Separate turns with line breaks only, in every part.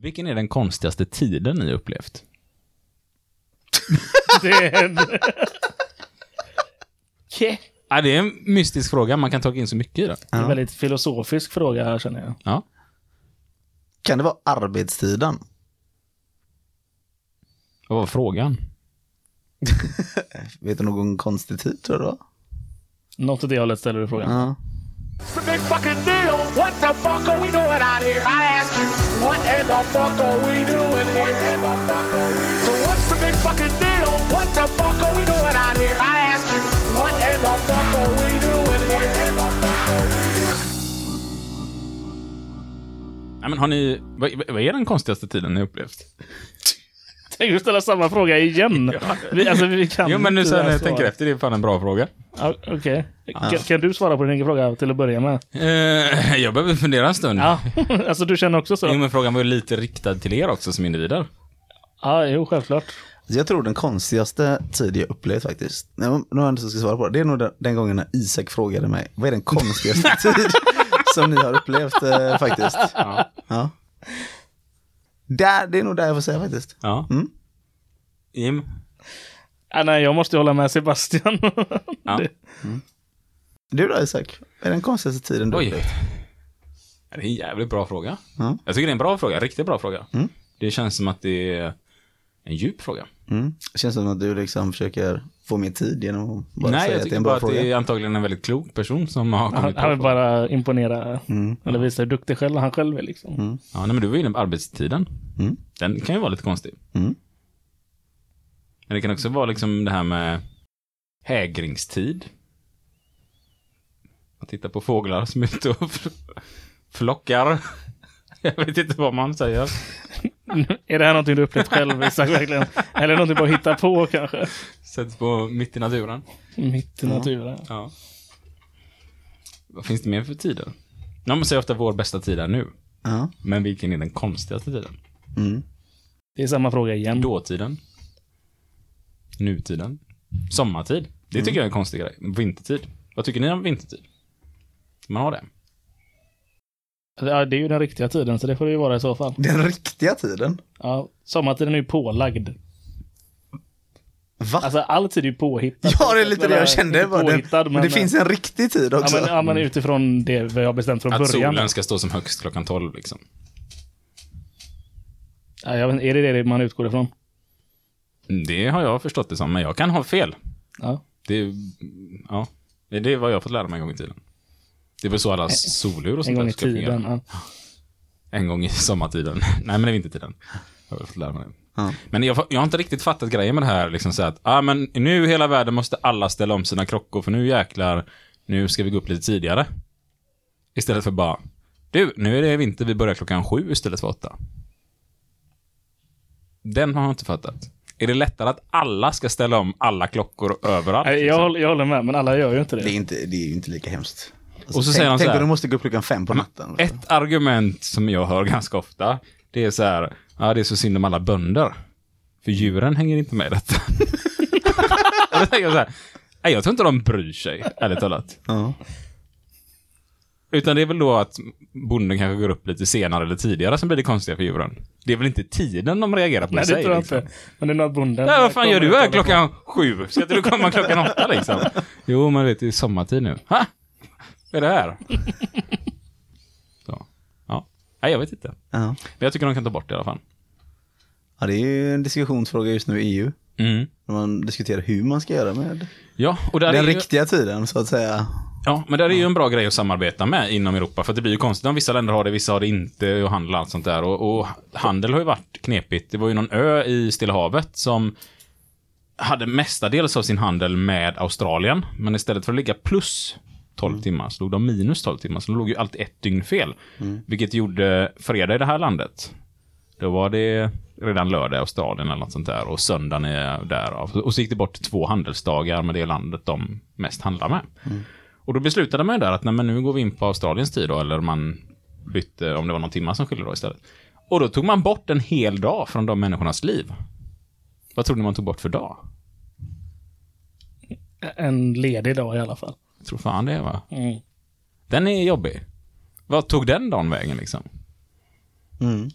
Vilken är den konstigaste tiden ni upplevt?
Det är en... Ke-
Ja, det är en mystisk fråga, man kan ta in så mycket i den.
Det är en väldigt filosofisk fråga här känner jag.
Ja.
Kan det vara arbetstiden?
Vad var frågan?
Vet du någon konstig tid tror du då?
Något åt det hållet ställer du frågan.
Ja.
It's a big fucking deal. What the fuck are we doing out here? I ask you, what in the fuck are we doing here? So what's the big fucking deal? What the fuck are we doing out here? I ask you, what in the fuck are we doing here?
Ja, men har ni, vad, vad är den konstigaste tiden ni upplevt?
Tänker du ställa samma fråga igen? Vi, alltså, vi kan
Jo, men nu
här
jag tänker efter, det är fan en bra fråga.
Ja, Okej. Kan, kan du svara på din egen fråga till att börja med?
Eh, jag behöver fundera en stund.
Ja, alltså du känner också
Jo,
så?
men frågan var ju lite riktad till er också som individer.
Ja, jo, självklart.
Så jag tror den konstigaste tid jag upplevt faktiskt, nu har jag inte så ska svara på det, det är nog den, den gången när Isak frågade mig, vad är den konstigaste tid som ni har upplevt eh, faktiskt?
Ja.
Ja. Där, det är nog där jag får säga faktiskt.
ja.
Mm.
Jim?
Ja, nej, jag måste hålla med Sebastian.
Ja.
Det-
Du då Isak, är den konstigaste tiden du
Oj.
upplevt?
Det är en jävligt bra fråga.
Ja.
Jag tycker det är en bra fråga, en riktigt bra fråga.
Mm.
Det känns som att det är en djup fråga.
Mm. Känns som att du liksom försöker få mer tid genom att bara
Nej,
säga
jag
att det är
tycker
en
bara
bra
att
fråga.
det är antagligen en väldigt klok person som har
Han,
kommit på
han vill bara imponera,
Mm.
eller visa hur duktig själv han själv är liksom.
Ja, nej, men du var inne på arbetstiden.
Mm.
Den kan ju vara lite konstig.
Mm.
Men det kan också vara liksom det här med hägringstid. Man tittar på fåglar som är ute och flockar. Jag vet inte vad man säger.
Är det här någonting du upplevt själv, Isak, verkligen? Eller någonting du bara hittar på kanske?
Sätts på mitt i naturen.
Mitt i naturen.
Ja. Vad finns det mer för tider? Ja, man säger ofta vår bästa tid är nu.
Ja.
Men vilken är den konstigaste tiden?
Mm.
Det är samma fråga igen.
Dåtiden. Nutiden. Sommartid. Det tycker jag är en konstig grej. Vintertid. Vad tycker ni om vintertid? Man har det.
Ja, det är ju den riktiga tiden, så det får det ju vara i så fall.
Den riktiga tiden?
Ja, sommartiden är ju pålagd.
Va?
Alltså all tid är ju påhittad.
ja, det är lite det jag kände. Bara
påhittad,
men det finns en riktig tid
Ja
också.
men, ja, men utifrån det vi har bestämt från
Att
början.
solen ska stå som högst klockan 12 liksom.
Ja, jag vet, är det det man utgår ifrån?
Det har jag förstått det som, men jag kan ha fel.
Ja.
Det, ja, det är vad jag har fått lära mig en gång i tiden. Det är väl så alla solur och
En
sånt
gång
där
i
ska fungera.
tiden. Ja.
En gång i sommartiden. Nej, men det är vintertiden. Jag har fått lära mig.
Ja.
Men jag, jag har inte riktigt fattat grejen med det här. Liksom så att, ah, men nu i hela världen måste alla ställa om sina klockor, för nu jäklar, nu ska vi gå upp lite tidigare. Istället för bara, du, nu är det vinter, vi börjar klockan sju istället för åtta. Den har jag inte fattat. Är det lättare att alla ska ställa om alla klockor överallt?
Nej, Jag, håller- jag håller med, men alla gör ju inte det.
Det är, inte, det är ju inte lika hemskt. Alltså,
Och så
tänk,
säger han så
tänk
här-
om du måste gå upp klockan fem på natten.
Ett argument som jag hör ganska ofta, det är så här, ja det är så synd om alla bönder. För djuren hänger inte med i detta. Och då tänker jag så här, nej jag tror inte de bryr sig, ärligt talat.
Ja.
Utan det är väl då att bonden kanske går upp lite senare eller tidigare som blir det konstiga för djuren. Det är väl inte tiden de reagerar på
Nej, det
sig,
tror jag
liksom.
inte. Men det är något bonden...
Ja, vad fan gör du här
hålla på.
klockan sju? Ska inte du komma klockan åtta liksom? Jo, men vet, det är sommartid nu. Ha? Vad är det här? Så. Ja. Nej, jag vet inte.
Ja.
Men jag tycker de kan ta bort det i alla fall.
ja, det är ju en diskussionsfråga just nu i EU.
Mm.
När man diskuterar hur man ska göra med
Ja, och där
den
är ju,
riktiga tiden, så att säga.
ja, men där är ju en bra grej att samarbeta med inom Europa. För det blir ju konstigt om vissa länder har det, vissa har det inte och handel och allt sånt där. Och, och handel har ju varit knepigt. Det var ju någon ö i Stilla havet som hade mestadels av sin handel med Australien. Men istället för att ligga plus 12 timmar så låg de minus 12 timmar. Så de låg ju alltid ett dygn fel. Vilket gjorde fredag i det här landet. Då var det redan lördag i Australien eller något sånt där. Och söndagen är där. Och så gick det bort två handelsdagar med det landet de mest handlar med. Och då beslutade man ju där att nej, men nu går vi in på Australiens tid då. Eller man bytte, om det var någon timma som skilde då istället. Och då tog man bort en hel dag från de människornas liv. Vad tror ni man tog bort för dag?
En ledig dag i alla fall.
Jag tror fan det va?
Mm.
Den är jobbig. Vad tog den dagen vägen liksom?
Mm.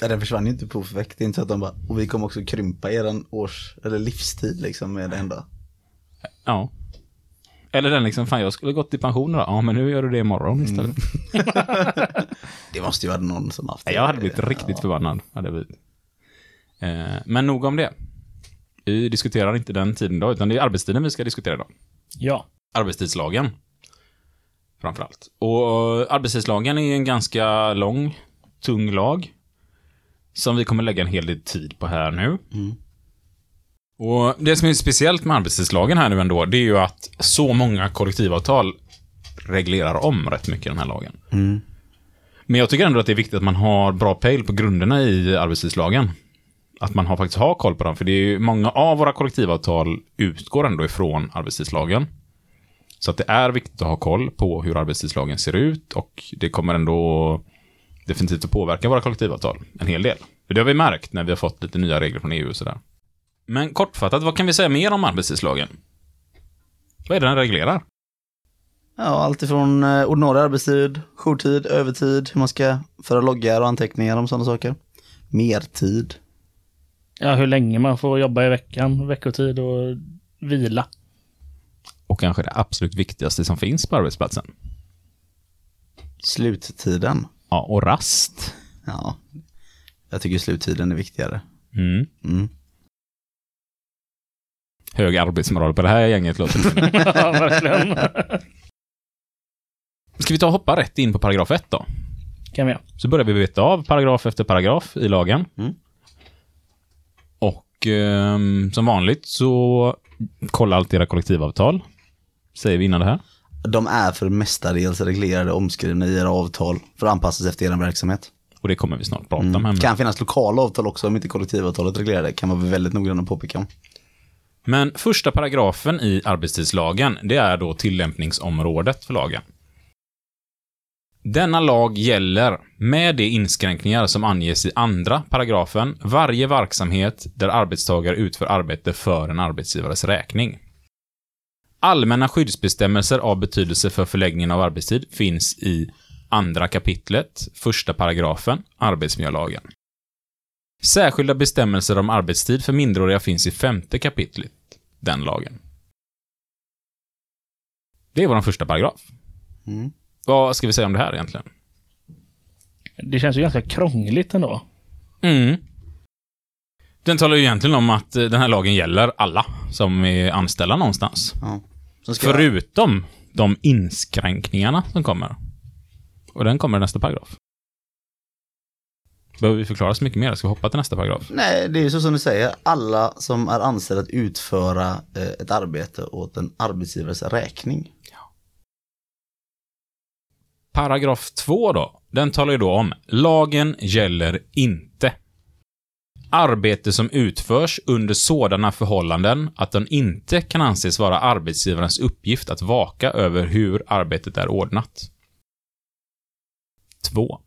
Ja, den försvann ju inte på perfekt. Det är inte så att de bara, och vi kommer också krympa eran års, eller livstid liksom med det enda.
Ja. Eller den liksom, fan jag skulle gått i pension då. Ja, men nu gör du det imorgon istället.
Det måste ju vara någon som haft det.
Jag hade blivit riktigt förbannad. Hade blivit. Eh, men nog om det. Vi diskuterar inte den tiden då, utan det är arbetstiden vi ska diskutera idag.
Ja.
Arbetstidslagen. Framförallt. Och arbetstidslagen är en ganska lång, tung lag. Som vi kommer lägga en hel del tid på här nu. Och det som är speciellt med arbetstidslagen här nu ändå, det är ju att så många kollektivavtal reglerar om rätt mycket den här lagen.
Mm.
Men jag tycker ändå att det är viktigt att man har bra pejl på grunderna i arbetstidslagen. Att man har, faktiskt har koll på dem, för det är ju många av våra kollektivavtal utgår ändå ifrån arbetstidslagen. Så att det är viktigt att ha koll på hur arbetstidslagen ser ut och det kommer ändå definitivt att påverka våra kollektivavtal en hel del. För det har vi märkt när vi har fått lite nya regler från EU och sådär. Men kortfattat, vad kan vi säga mer om arbetstidslagen? Vad är det den reglerar?
Ja, allt ifrån eh, ordinarie arbetstid, jourtid, övertid, hur man ska föra loggar och anteckningar om sådana saker. Mertid.
Ja, hur länge man får jobba i veckan, veckotid och vila.
Och kanske det absolut viktigaste som finns på arbetsplatsen.
Sluttiden.
Ja, och rast.
Ja, jag tycker sluttiden är viktigare.
Mm.
Mm.
Hög arbetsmoral på det här gänget låter det.
ja, verkligen.
Ska vi ta och hoppa rätt in på paragraf 1 då?
kan vi.
Så börjar vi veta av paragraf efter paragraf i lagen.
Mm.
Och ehm, som vanligt så kolla alltid era kollektivavtal. Säger vi innan det här.
De är för mestadels reglerade och omskrivna i era avtal för att anpassas efter er verksamhet.
Och det kommer vi snart prata om. här
Det kan finnas lokala avtal också om inte kollektivavtalet reglerar det. Kan man vara väldigt noggrann att påpeka om.
Men första paragrafen i arbetstidslagen, det är då tillämpningsområdet för lagen. Denna lag gäller med de inskränkningar som anges i andra paragrafen varje verksamhet där arbetstagare utför arbete för en arbetsgivares räkning. Allmänna skyddsbestämmelser av betydelse för förläggningen av arbetstid finns i andra kapitlet, första paragrafen, arbetsmiljölagen. Särskilda bestämmelser om arbetstid för minderåriga finns i femte kapitlet, den lagen. Det är vår första paragraf.
Mm.
Vad ska vi säga om det här egentligen?
Det känns ju ganska krångligt ändå.
Mm. Den talar ju egentligen om att eh, den här lagen gäller alla som är anställda någonstans.
Ja. Ska jag,
Förutom de inskränkningarna som kommer. Och den kommer i nästa paragraf. Behöver vi förklara så mycket mer? Ska vi hoppa till nästa paragraf?
nej, det är ju så som du säger. Alla som är anställda att utföra eh, ett arbete åt en arbetsgivares räkning.
Paragraf 2 då, den talar ju då om lagen gäller inte. Arbete som utförs under sådana förhållanden att den inte kan anses vara arbetsgivarens uppgift att vaka över hur arbetet är ordnat. 2.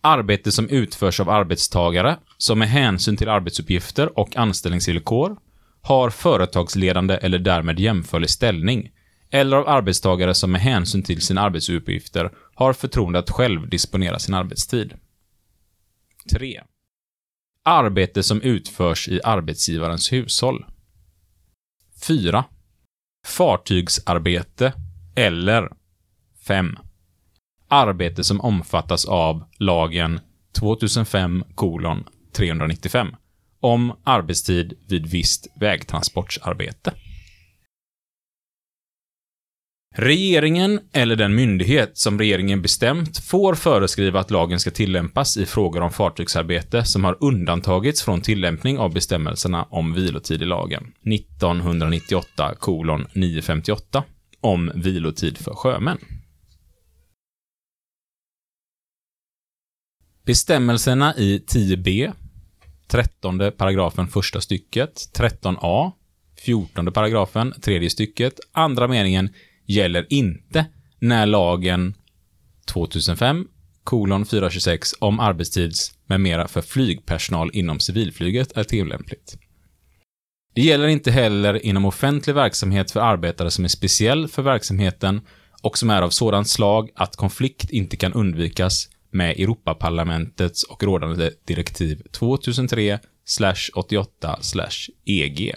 Arbete som utförs av arbetstagare som med hänsyn till arbetsuppgifter och anställningsvillkor har företagsledande eller därmed jämförlig ställning eller av arbetstagare som med hänsyn till sina arbetsuppgifter har förtroende att själv disponera sin arbetstid. 3. Arbete som utförs i arbetsgivarens hushåll. 4. Fartygsarbete eller 5. Arbete som omfattas av lagen 2005 395 om arbetstid vid visst vägtransportsarbete. Regeringen eller den myndighet som regeringen bestämt får föreskriva att lagen ska tillämpas i frågor om fartygsarbete som har undantagits från tillämpning av bestämmelserna om vilotid i lagen 1998 958 om vilotid för sjömän. Bestämmelserna i 10b, 13 paragrafen första stycket, 13a, 14 paragrafen tredje stycket, andra meningen gäller inte när lagen 2005 kolon 426 om arbetstids med mera för flygpersonal inom civilflyget är tillämpligt. Det gäller inte heller inom offentlig verksamhet för arbetare som är speciell för verksamheten och som är av sådant slag att konflikt inte kan undvikas med Europaparlamentets och rådande direktiv 2003 88 EG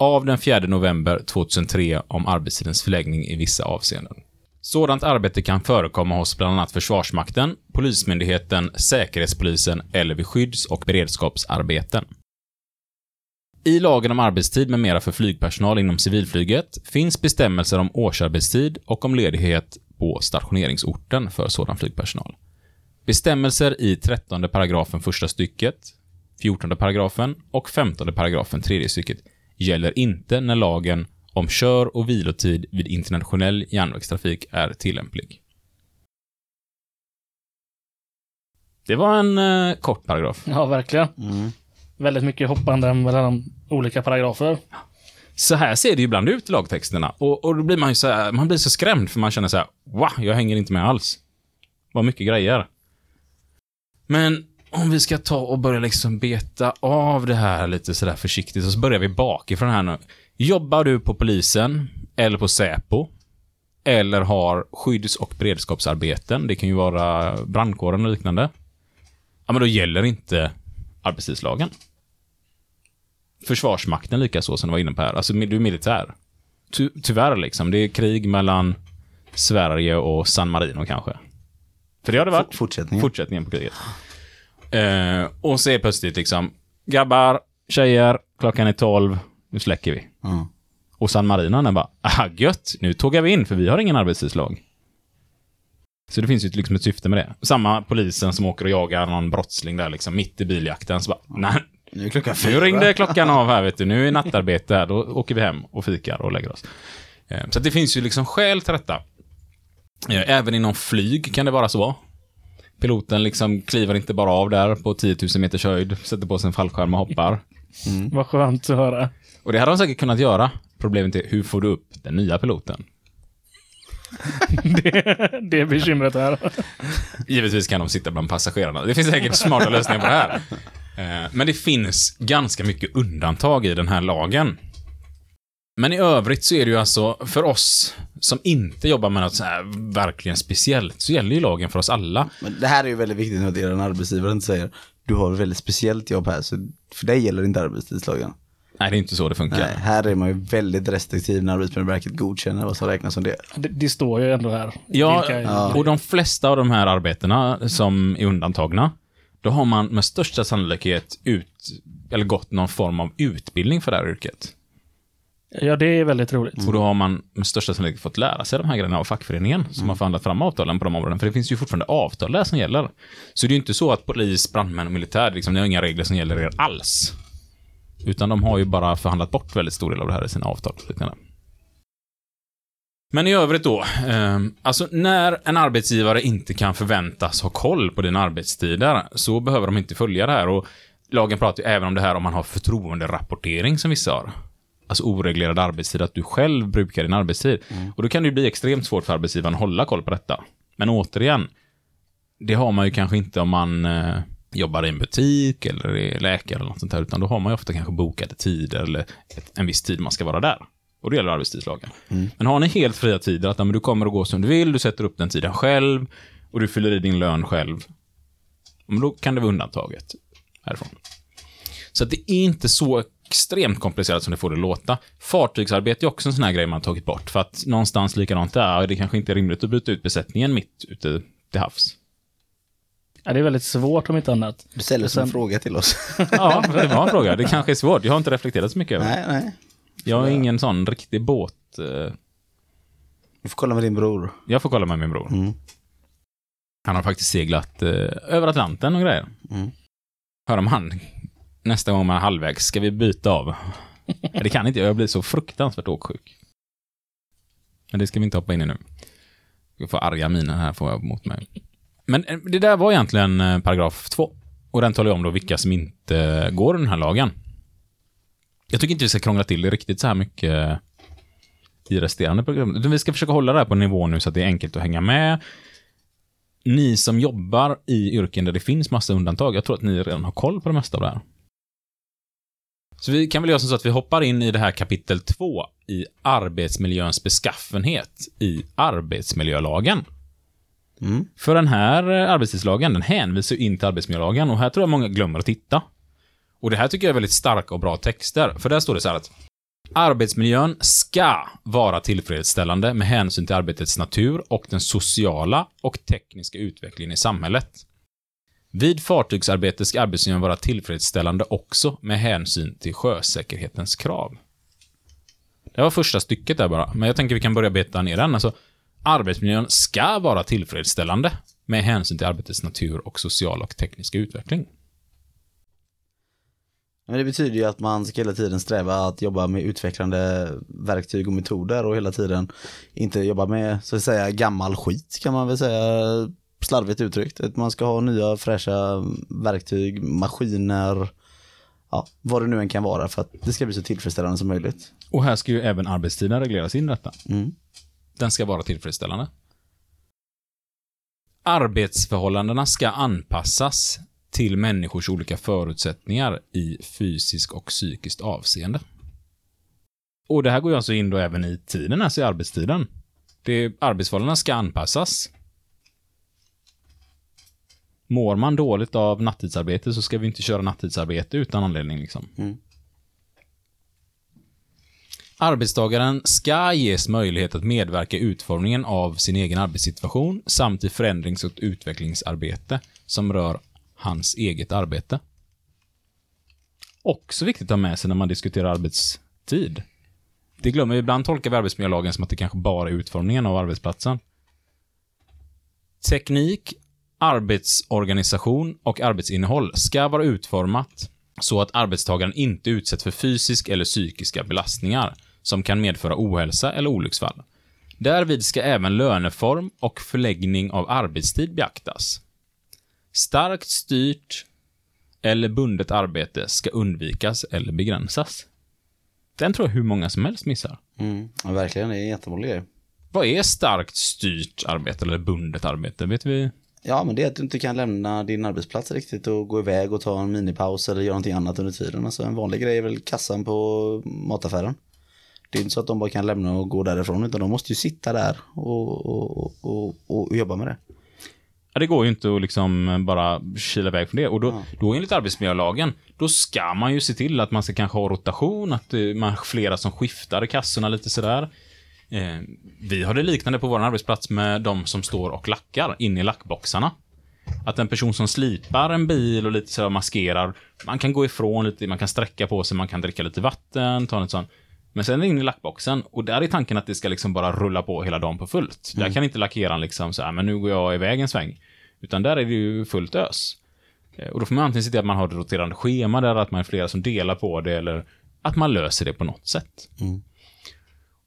av den 4 november 2003 om arbetstidens förläggning i vissa avseenden. Sådant arbete kan förekomma hos bland annat Försvarsmakten, Polismyndigheten, Säkerhetspolisen eller vid skydds och beredskapsarbeten. I lagen om arbetstid med mera för flygpersonal inom civilflyget finns bestämmelser om årsarbetstid och om ledighet på stationeringsorten för sådan flygpersonal. Bestämmelser i 13 paragrafen första stycket, 14 paragrafen och 15 paragrafen tredje stycket gäller inte när lagen om kör och vilotid vid internationell järnvägstrafik är tillämplig. Det var en eh, kort paragraf.
Ja, verkligen.
Mm.
Väldigt mycket hoppande mellan olika paragrafer.
Så här ser det ju ibland ut i lagtexterna. Och, och då blir man ju så här, man blir så skrämd för man känner så här, wow, jag hänger inte med alls. Vad mycket grejer. Men om vi ska ta och börja liksom beta av det här lite sådär försiktigt, och så börjar vi bakifrån här nu. Jobbar du på polisen, eller på Säpo, eller har skydds och beredskapsarbeten, det kan ju vara brandkåren och liknande. Ja, men då gäller inte arbetstidslagen. Försvarsmakten likaså, som du var inne på här. Alltså, du är militär. Ty tyvärr, liksom. Det är krig mellan Sverige och San Marino kanske. För det har det varit.
Fortsättningen.
Fortsättningen på kriget. Eh, och så är plötsligt liksom, grabbar, tjejer, klockan är 12, nu släcker vi.
Ja.
Och San Marino den bara, ah gött, nu tågar vi in för vi har ingen arbetstidslag. Så det finns ju liksom ett syfte med det. Samma polisen som åker och jagar någon brottsling där liksom mitt i biljakten. Så bara, nej,
Nu är klockan
nu
fyra.
ringde klockan av här vet du, nu är nattarbete här, då åker vi hem och fikar och lägger oss. Eh, Så det finns ju liksom skäl till detta. Eh, Även inom flyg kan det vara så. Piloten liksom kliver inte bara av där på 10 000 meters höjd, sätter på sig en fallskärm och hoppar.
Vad skönt att höra.
Och det hade de säkert kunnat göra. Problemet är, hur får du upp den nya piloten?
Det, det är bekymret här.
Givetvis kan de sitta bland passagerarna. Det finns säkert smarta lösningar på det här. Eh, Men det finns ganska mycket undantag i den här lagen. Men i övrigt så är det ju alltså, för oss som inte jobbar med något så här verkligen speciellt, så gäller ju lagen för oss alla.
Men det här är ju väldigt viktigt att er arbetsgivare inte säger du har ett väldigt speciellt jobb här, så för dig gäller inte arbetstidslagen.
Nej, det är inte så det funkar.
Nej, här är man ju väldigt restriktiv när Arbetsmiljöverket godkänner vad som räknas som det.
Det, det står ju ändå här.
Ja,
vilka-
Ja.
och de flesta av de här arbetena som är undantagna, då har man med största sannolikhet ut, eller gått någon form av utbildning för det här yrket
ja, det är väldigt roligt.
Och då har man med största sannolikhet fått lära sig de här grejerna av fackföreningen som har förhandlat fram avtalen på de områdena. För det finns ju fortfarande avtal där som gäller. Så det är ju inte så att polis, brandmän och militär, liksom, ni har inga regler som gäller er alls. Utan de har ju bara förhandlat bort väldigt stor del av det här i sina avtal. Men i övrigt då, eh, alltså när en arbetsgivare inte kan förväntas ha koll på dina arbetstider så behöver de inte följa det här. Och lagen pratar ju även om det här om man har förtroenderapportering som vissa har. Alltså oreglerad arbetstid, att du själv brukar din arbetstid. Och då kan det ju bli extremt svårt för arbetsgivaren att hålla koll på detta. Men återigen, det har man ju kanske inte om man eh, jobbar i en butik eller är läkare eller något sånt där, utan då har man ju ofta kanske bokade tider eller ett, en viss tid man ska vara där. Och det gäller arbetstidslagen. Men har ni helt fria tider, att men du kommer och går som du vill, du sätter upp den tiden själv och du fyller i din lön själv, men då kan det vara undantaget härifrån. Så att det är inte så extremt komplicerat som det får det låta. Fartygsarbete är också en sån här grej man har tagit bort, för att någonstans likadant där, det kanske inte är rimligt att byta ut besättningen mitt ute till havs.
Ja, det är väldigt svårt om inte annat.
Du ställer som en
Sen-
fråga till oss.
Ja, det var en fråga. Det kanske är svårt. Jag har inte reflekterat så mycket över det.
nej, nej.
Jag är ingen sån riktig båt... eh,
Du får kolla med din bror.
Jag får kolla med min bror.
Mm.
Han har faktiskt seglat eh, över Atlanten och grejer.
Mm.
Hör om han nästa gång man är halvvägs, ska vi byta av? det kan inte jag, jag blir så fruktansvärt åksjuk. Men det ska vi inte hoppa in i nu. Jag får arga miner här får jag mot mig. Men eh, det där var egentligen eh, paragraf två. Och den talar ju om då vilka som inte eh, går den här lagen. Jag tycker inte vi ska krångla till det riktigt så här mycket i resterande program. Vi ska försöka hålla det här på nivå nu så att det är enkelt att hänga med. Ni som jobbar i yrken där det finns massa undantag, jag tror att ni redan har koll på det mesta av det här. Så vi kan väl göra som så att vi hoppar in i det här kapitel 2 i arbetsmiljöns beskaffenhet i arbetsmiljölagen.
Mm.
För den här eh, arbetstidslagen, den hänvisar ju in till arbetsmiljölagen och här tror jag många glömmer att titta. Och det här tycker jag är väldigt starka och bra texter, för där står det så här att Arbetsmiljön ska vara tillfredsställande med hänsyn till arbetets natur och den sociala och tekniska utvecklingen i samhället. Vid fartygsarbete ska arbetsmiljön vara tillfredsställande också med hänsyn till sjösäkerhetens krav. Det var första stycket där bara, men jag tänker vi kan börja beta ner den. Alltså, arbetsmiljön ska vara tillfredsställande med hänsyn till arbetets natur och sociala och tekniska utveckling.
Men det betyder ju att man ska hela tiden sträva att jobba med utvecklande verktyg och metoder och hela tiden inte jobba med så att säga gammal skit kan man väl säga slarvigt uttryckt. Att man ska ha nya fräscha verktyg, maskiner, ja, vad det nu än kan vara för att det ska bli så tillfredsställande som möjligt.
Och här ska ju även arbetstiden regleras in detta.
Mm.
Den ska vara tillfredsställande. Arbetsförhållandena ska anpassas till människors olika förutsättningar i fysisk och psykiskt avseende. Och det här går ju alltså in då även i tiden, alltså i arbetstiden. Det, arbetsförhållandena ska anpassas. Mår man dåligt av nattidsarbete så ska vi inte köra nattidsarbete utan anledning liksom.
Mm.
Arbetstagaren ska ges möjlighet att medverka i utformningen av sin egen arbetssituation samt i förändrings och utvecklingsarbete som rör hans eget arbete. Också viktigt att ha med sig när man diskuterar arbetstid. Det glömmer vi. Ibland tolkar vi arbetsmiljölagen som att det kanske bara är utformningen av arbetsplatsen. Teknik, arbetsorganisation och arbetsinnehåll ska vara utformat så att arbetstagaren inte utsätts för fysisk eller psykiska belastningar som kan medföra ohälsa eller olycksfall. Därvid ska även löneform och förläggning av arbetstid beaktas. Starkt styrt eller bundet arbete ska undvikas eller begränsas. Den tror jag hur många som helst missar.
Mm. Ja, verkligen, det är en jättemål grej.
Vad är starkt styrt arbete eller bundet arbete? Vet vi?
Ja, men det är att du inte kan lämna din arbetsplats riktigt och gå iväg och ta en minipaus eller göra någonting annat under tiden. Alltså en vanlig grej är väl kassan på mataffären. Det är inte så att de bara kan lämna och gå därifrån utan de måste ju sitta där och, och, och, och, jobba med det.
Ja, det går ju inte att liksom bara kila iväg från det. Och då,
Ja.
då enligt arbetsmiljölagen, då ska man ju se till att man ska kanske ha rotation, att eh, man har flera som skiftar i kassorna lite sådär. Eh, vi har det liknande på vår arbetsplats med de som står och lackar inne i lackboxarna. Att en person som slipar en bil och lite sådär maskerar, man kan gå ifrån lite, man kan sträcka på sig, man kan dricka lite vatten, ta något sånt. Men sen in i lackboxen och där är tanken att det ska liksom bara rulla på hela dagen på fullt. Där kan inte lackeraren liksom säga, men nu går jag iväg en sväng. Utan där är det ju fullt ös. Eh, Och då får man antingen se till att man har ett roterande schema där, att man är flera som delar på det, eller att man löser det på något sätt.
Mm.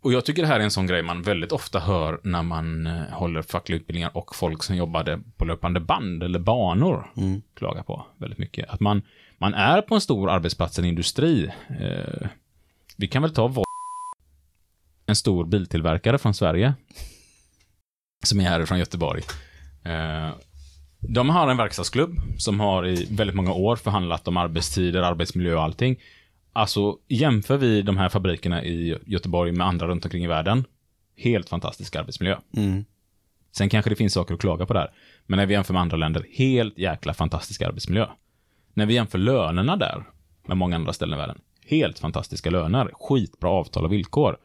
Och jag tycker det här är en sån grej man väldigt ofta hör när man eh, håller fackliga utbildningar och folk som jobbade på löpande band eller banor
Mm.
klagar på väldigt mycket. Att man, man är på en stor arbetsplats, en industri. Eh, vi kan väl ta Vol- en stor biltillverkare från Sverige. Som är härifrån Göteborg. Eh, de har en verkstadsklubb som har i väldigt många år förhandlat om arbetstider, arbetsmiljö och allting. Alltså, jämför vi de här fabrikerna i Göteborg med andra runt omkring i världen. Helt fantastisk arbetsmiljö.
Mm.
Sen kanske det finns saker att klaga på där. Men när vi jämför med andra länder, helt jäkla fantastisk arbetsmiljö. När vi jämför lönerna där med många andra ställen i världen, helt fantastiska löner, skitbra avtal och villkor.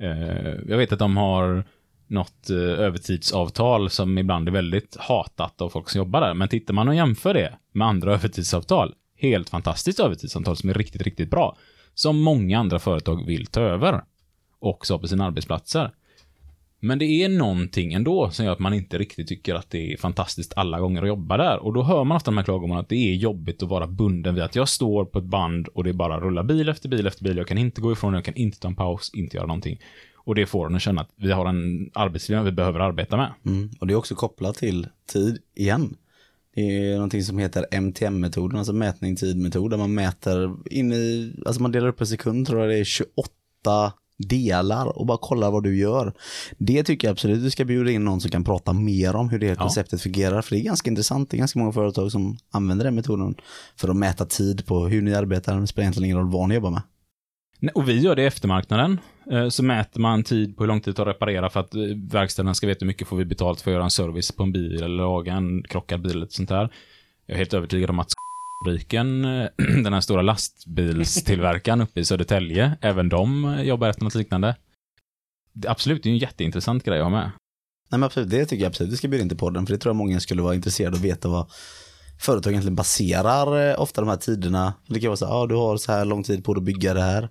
Eh, jag vet att de har något eh, övertidsavtal som ibland är väldigt hatat av folk som jobbar där. Men tittar man och jämför det med andra övertidsavtal, helt fantastiskt övertidsavtal som är riktigt, riktigt bra. Som många andra företag vill ta över. Också på sina arbetsplatser. Men det är någonting ändå som gör att man inte riktigt tycker att det är fantastiskt alla gånger att jobba där. Och då hör man ofta de här klagomålen att det är jobbigt att vara bunden vid att jag står på ett band och det är bara rullar bil efter bil efter bil. Jag kan inte gå ifrån, jag kan inte ta en paus, inte göra någonting. Och det får en att känna att vi har en arbetsmiljö vi behöver arbeta med.
Mm. Och det är också kopplat till tid igen. Det är någonting som heter MTM-metoden, alltså mätning tid-metod, där man mäter in i, alltså man delar upp en sekund, tror jag det är 28 delar och bara kollar vad du gör. Det tycker jag absolut du ska bjuda in någon som kan prata mer om hur det här
Ja.
konceptet fungerar, för det är ganska intressant. Det är ganska många företag som använder den metoden för att mäta tid på hur ni arbetar, det spelar egentligen ingen roll vad ni jobbar med.
Och vi gör det i eftermarknaden. Eh, så mäter man tid på hur lång tid det tar att reparera för att verkstaden verkstäderna ska veta hur mycket får vi betalt för att göra en service på en bil eller laga en krockad bil eller sånt där. Jag är helt övertygad om att fabriken, eh, den här stora lastbilstillverkaren uppe i Södertälje, även de jobbar efter något liknande. Det, absolut, det är en jätteintressant grej att ha med.
Nej men absolut, det tycker jag absolut vi ska bjuda in till podden. För det tror jag många skulle vara intresserade av att veta vad företag egentligen baserar ofta de här tiderna. Det kan vara så här, ah, du har så här lång tid på dig att bygga det här.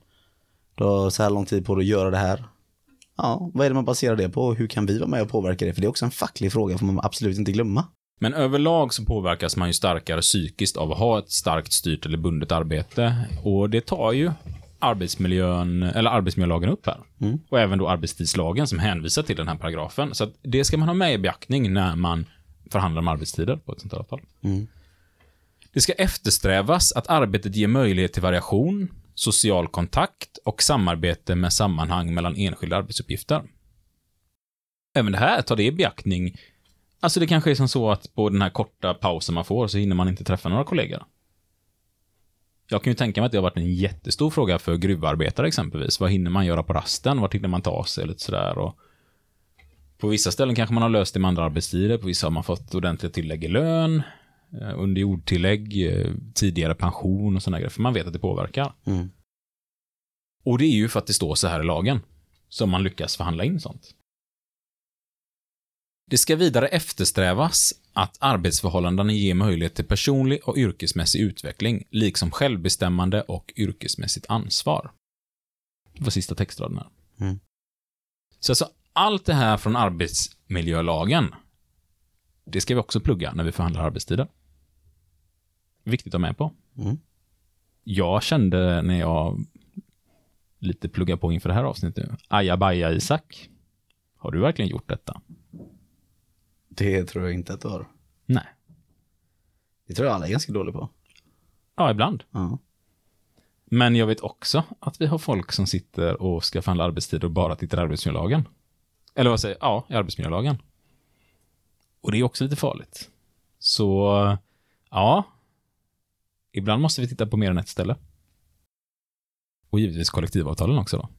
Du har så här lång tid på dig att göra det här. Ja, vad är det man baserar det på och hur kan vi vara med och påverka det? För det är också en facklig fråga, får man absolut inte glömma.
Men överlag så påverkas man ju starkare psykiskt av att ha ett starkt styrt eller bundet arbete. Och det tar ju arbetsmiljön, eller arbetsmiljölagen upp här.
Mm.
Och även då arbetstidslagen som hänvisar till den här paragrafen. Så det ska man ha med i beaktning när man förhandlar om arbetstider på ett sånt här avtal.
Mm.
Det ska eftersträvas att arbetet ger möjlighet till variation, social kontakt och samarbete med sammanhang mellan enskilda arbetsuppgifter. Även det här tar det i beaktning. Alltså det kanske är som så att på den här korta pausen man får så hinner man inte träffa några kollegor. Jag kan ju tänka mig att det har varit en jättestor fråga för gruvarbetare exempelvis. Vad hinner man göra på rasten? Vart hinner man ta sig? Lite sådär. Och på vissa ställen kanske man har löst det med andra arbetstider. På vissa har man fått ordentliga tillägg i lön eh, Under jordtillägg, eh, tidigare pension och sådana grejer. För man vet att det påverkar.
Mm.
Och det är ju för att det står så här i lagen. Som man lyckas förhandla in sånt. Det ska vidare eftersträvas att arbetsförhållandena ger möjlighet till personlig och yrkesmässig utveckling, liksom självbestämmande och yrkesmässigt ansvar. Det var sista textraden här.
Mm.
Så alltså, allt det här från arbetsmiljölagen, det ska vi också plugga när vi förhandlar arbetstider. Viktigt att ha med på.
Mm.
Jag kände när jag lite pluggar på inför det här avsnittet ajabaja Isak, har du verkligen gjort detta?
Det tror jag inte att du har.
Nej.
Det tror jag alla är ganska dåliga på.
Ja, ibland.
Ja.
Men jag vet också att vi har folk som sitter och ska förhandla arbetstid och bara tittar i arbetsmiljölagen. Eller vad säger Ja, i arbetsmiljölagen. Och det är också lite farligt. Så, ja. Ibland måste vi titta på mer än ett ställe. Och givetvis kollektivavtalen också då.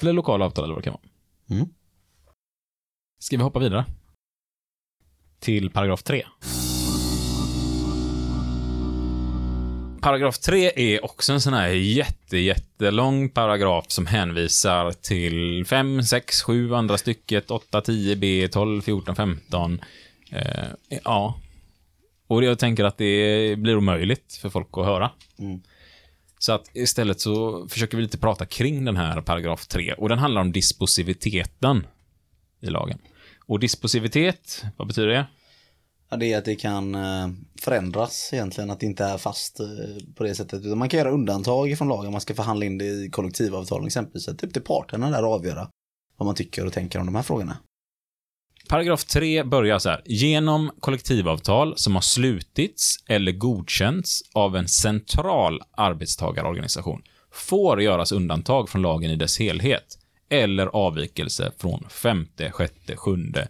Eller lokala avtal eller vad det kan vara.
Mm.
Ska vi hoppa vidare? Till paragraf 3. Paragraf 3 är också en sån här jätte, jättelång paragraf som hänvisar till 5, 6, 7 andra stycket, 8, 10, B, 12, 14, 15. Eh, ja. Och jag tänker att det blir omöjligt för folk att höra.
Mm.
Så att istället så försöker vi lite prata kring den här paragraf 3 och den handlar om disposiviteten i lagen. Och disposivitet, vad betyder det?
Ja, det är att det kan eh, förändras egentligen, att det inte är fast eh, på det sättet. Utan man kan göra undantag från lagen, man ska förhandla in det i kollektivavtal exempelvis. Är upp till parterna där att avgöra vad man tycker och tänker om de här frågorna.
Paragraf 3 börjar så här. Genom kollektivavtal som har slutits eller godkänts av en central arbetstagarorganisation får göras undantag från lagen i dess helhet eller avvikelse från femte, sjätte, sjunde,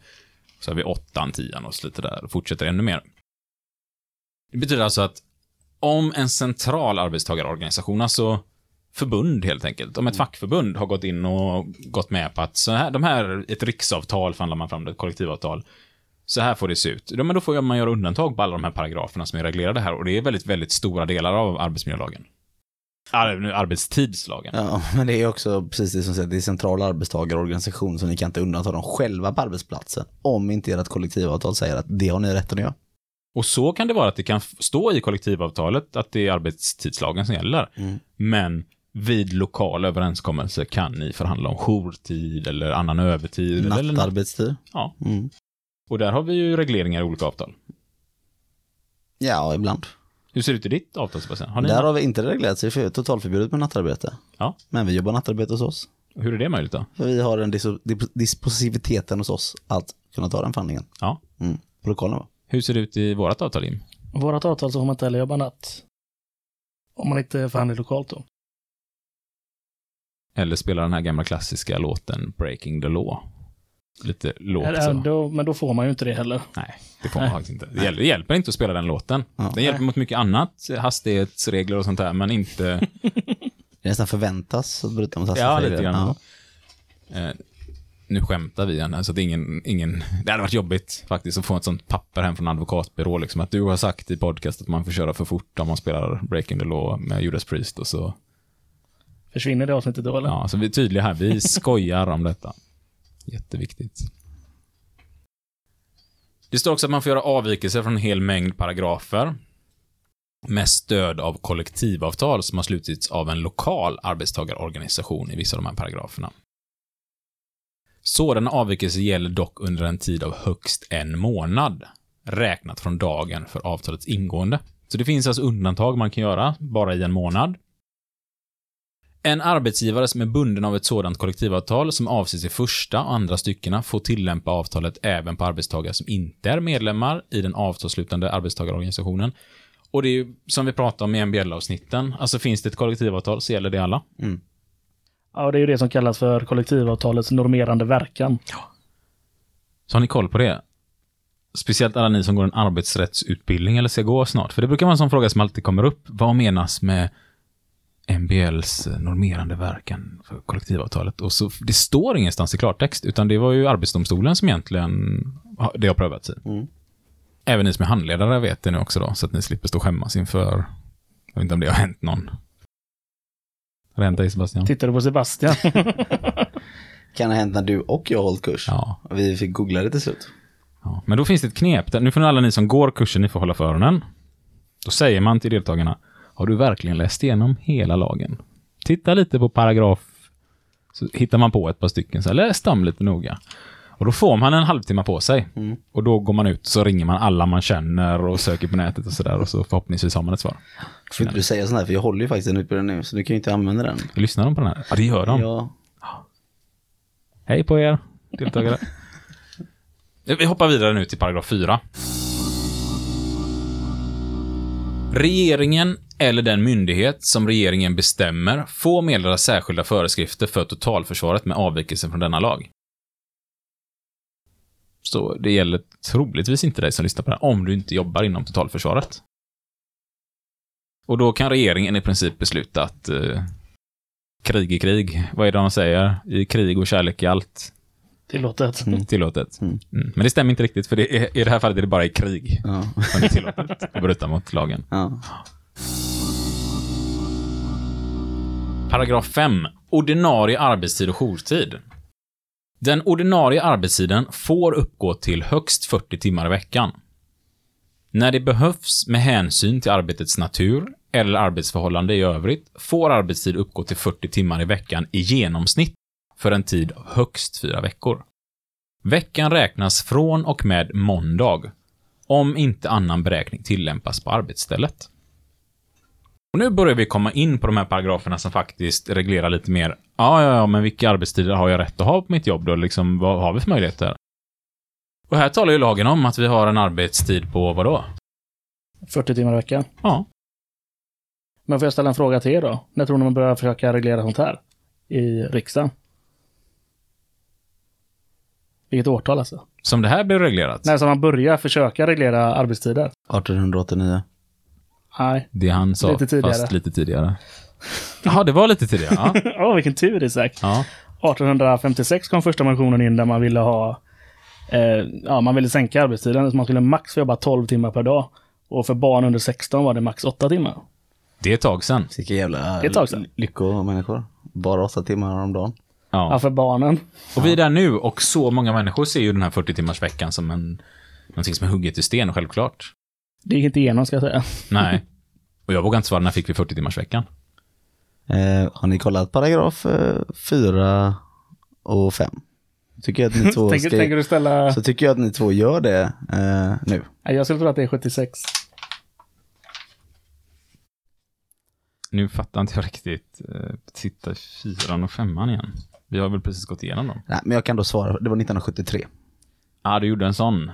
så har vi åttan, tian och så lite där och fortsätter ännu mer. Det betyder alltså att om en central arbetstagarorganisation, alltså förbund helt enkelt, om ett fackförbund har gått in och gått med på att så här, de här, ett riksavtal förhandlar man fram, ett kollektivavtal, så här får det se ut. Ja, men då får man göra undantag på alla de här paragraferna som är reglerade här och det är väldigt, väldigt stora delar av arbetsmiljölagen. Ar arbetstidslagen.
Ja, men det är också precis det som säger, det är central arbetstagarorganisation så ni kan inte undanta dem själva på arbetsplatsen. Om inte ert kollektivavtal säger att det har ni rätt att göra.
Och så kan det vara att det kan stå i kollektivavtalet att det är arbetstidslagen som gäller.
Mm.
Men vid lokal överenskommelse kan ni förhandla om jourtid eller annan övertid. Eller,
Nattarbetstid.
ja.
Mm.
Och där har vi ju regleringar i olika avtal.
Ja, ibland.
Hur ser det ut i ditt avtal Sebastian? Har ni
Där har vi inte reglerat sig för totalförbjudet med nattarbete.
Ja.
Men vi jobbar nattarbete hos oss.
Hur är det möjligt då?
För vi har en dis- dispositiviteten hos oss att kunna ta den förhandlingen.
Ja.
Mm. På lokalen va?
Hur ser det ut i vårat avtal, Jim?
Vårat avtal så får man inte heller jobba natt. Om man inte förhandlar lokalt då.
Eller spelar den här gamla klassiska låten Breaking the Law? Lite lågt så.
då, men då får man ju inte det heller.
Nej, det får man faktiskt inte. Det hjälper, det hjälper inte att spela den låten.
Ja.
Den hjälper mot mycket annat, hastighetsregler och sånt där, men inte
Det nästan förväntas att bryta mot
Ja,
hastighetsregler.
lite grann. Eh, nu skämtar vi här, så att ingen, ingen... Det hade varit jobbigt faktiskt att få ett sånt papper hem från advokatbyrå, liksom att du har sagt i podcast att man får köra för fort om man spelar Breaking the Law med Judas Priest och så...
Försvinner det avsnittet då eller?
Ja, så vi är tydliga här, vi skojar om detta. Jätteviktigt. Det står också att man får göra avvikelser från en hel mängd paragrafer med stöd av kollektivavtal som har slutits av en lokal arbetstagarorganisation i vissa av de här paragraferna. Sådana avvikelser gäller dock under en tid av högst en månad, räknat från dagen för avtalets ingående. Så det finns alltså undantag man kan göra, bara i en månad. En arbetsgivare som är bunden av ett sådant kollektivavtal som avses i första och andra styckena får tillämpa avtalet även på arbetstagare som inte är medlemmar i den avtalsslutande arbetstagarorganisationen. Och det är ju som vi pratade om i MBL-avsnitten, alltså finns det ett kollektivavtal så gäller det alla.
Ja, det är ju det som kallas för kollektivavtalets normerande verkan.
Så har ni koll på det? Speciellt alla ni som går en arbetsrättsutbildning eller ska gå snart. För det brukar vara en sån fråga som alltid kommer upp. Vad menas med MBLs normerande verkan för kollektivavtalet? Och så, det står ingenstans i klartext, utan det var ju Arbetsdomstolen som egentligen har- det har prövats i.
Mm.
Även ni som är handledare vet det nu också då, så att ni slipper stå och skämmas inför... Jag vet inte om det har hänt någon. Har det hänt dig Sebastian?
Tittar du på Sebastian?
Kan ha hänt när du och jag har hållit kurs.
Ja.
Vi fick googla det till slut.
Ja, men då finns det ett knep. Nu får alla ni som går kursen, ni får hålla för öronen. Då säger man till deltagarna, har du verkligen läst igenom hela lagen? Titta lite på paragraf, så hittar man på ett par stycken, så här, läs dem lite noga. Och då får man en halvtimme på sig. Och då går man ut så ringer man alla man känner och söker på nätet och sådär och så förhoppningsvis har man ett svar.
Får inte du säga sånt här, för jag håller ju faktiskt en utbildning nu, så du kan ju inte använda den.
Lyssnar de på den här? Ja, det gör de.
Ja,
Hej på er, deltagare. Vi hoppar vidare nu till paragraf 4. Regeringen eller den myndighet som regeringen bestämmer får meddela särskilda föreskrifter för totalförsvaret med avvikelse från denna lag. Så det gäller troligtvis inte dig som lyssnar på det här, om du inte jobbar inom totalförsvaret. Och då kan regeringen i princip besluta att eh, krig är krig. Vad är det de säger? I krig och kärlek är allt
Tillåtet.
tillåtet.
Mm.
Mm. Men det stämmer inte riktigt, för det är, i det här fallet är det bara i krig
ja,
som det är tillåtet att bryta mot lagen.
ja.
Paragraf 5. Ordinarie arbetstid och jourtid. Den ordinarie arbetstiden får uppgå till högst 40 timmar i veckan. När det behövs med hänsyn till arbetets natur eller arbetsförhållande i övrigt får arbetstid uppgå till 40 timmar i veckan i genomsnitt för en tid av högst fyra veckor. Veckan räknas från och med måndag, om inte annan beräkning tillämpas på arbetsstället. Och nu börjar vi komma in på de här paragraferna som faktiskt reglerar lite mer. Ja, ja, ja, men vilka arbetstider har jag rätt att ha på mitt jobb då? Liksom, vad har vi för möjligheter? Och här talar ju lagen om att vi har en arbetstid på vad då?
40 timmar i veckan.
Ja.
Men får jag ställa en fråga till er då? När tror ni man börjar försöka reglera sånt här? I riksdagen? Vilket årtal alltså?
Som det här blir reglerat.
När som man börjar försöka reglera arbetstider?
1889.
Nej.
Det han sa,
Lite tidigare.
fast lite tidigare. Jaha, det var lite tidigare. Ja.
Åh, vilken tur Isak.
ja.
1856 kom första motionen in där man ville ha eh, ja, man ville sänka arbetstiden så man skulle max få jobba 12 timmar per dag. Och för barn under 16 var det max 8 timmar.
Det är ett tag sedan.
Vilka jävla
Det är ett tag sedan.
lyckomänniskor. Bara åtta timmar om dagen.
Ja,
Ja.
för barnen.
Och vi är där nu och så många människor ser ju den här 40 timmars veckan som en, någonting som är hugget i sten, självklart.
Det gick inte igenom ska jag säga.
Nej. Och jag vågar inte svara, när fick vi 40 timmars veckan?
Eh, har ni kollat paragraf eh, 4 och 5? Tycker jag att ni två
tänker,
ska,
tänker du ställa...
Så tycker jag att ni två gör det eh, nu.
Jag skulle tro att det är 76.
Nu fattar inte jag riktigt. Eh, Titta i fyran och femman igen. Vi har väl precis gått igenom dem?
Nej, men jag kan då svara, det var 1973.
Ja, ah, du gjorde en sån.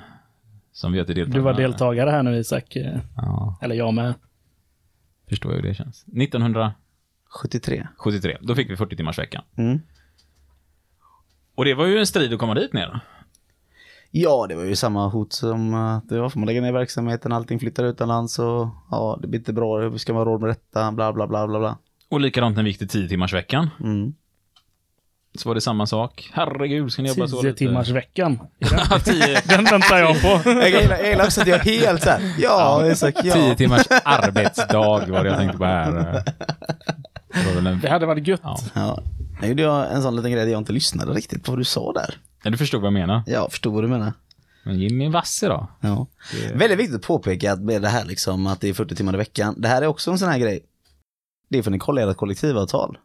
Som vi har till deltagarna.
Du var deltagare här nu Isak. Eh,
Ja,
Eller jag med.
förstår jag hur det känns. 1973,
73.
då fick vi 40 timmars veckan.
Mm.
Och det var ju en strid att komma dit ner.
Ja, det var ju samma hot som att det var, får man lägga ner verksamheten, allting flyttar utomlands och ja, det blir inte bra, hur ska man ha råd med detta, bla bla bla bla bla.
Och likadant när vi gick till 10 timmars veckan.
Mm.
Så var det samma sak. Herregud, ska ni jobba så
10
lite?
timmars veckan.
Ja, 10,
Den väntar jag på.
Jag gillar, också att jag är helt såhär, ja Isak, ja.
10 timmars arbetsdag var det jag tänkte på här. Det en...
Det hade varit gött.
Ja.
ja. Jag gjorde jag en sån liten grej där jag inte lyssnade riktigt på vad du sa där.
Ja, du förstod vad jag menar.
Ja, jag förstod vad du menar.
Men Jimmy är vass idag.
Ja. Väldigt viktigt att påpeka att med det här liksom att det är 40 timmar i veckan. Det här är också en sån här grej. Det är för att ni kollar ert kollektivavtal.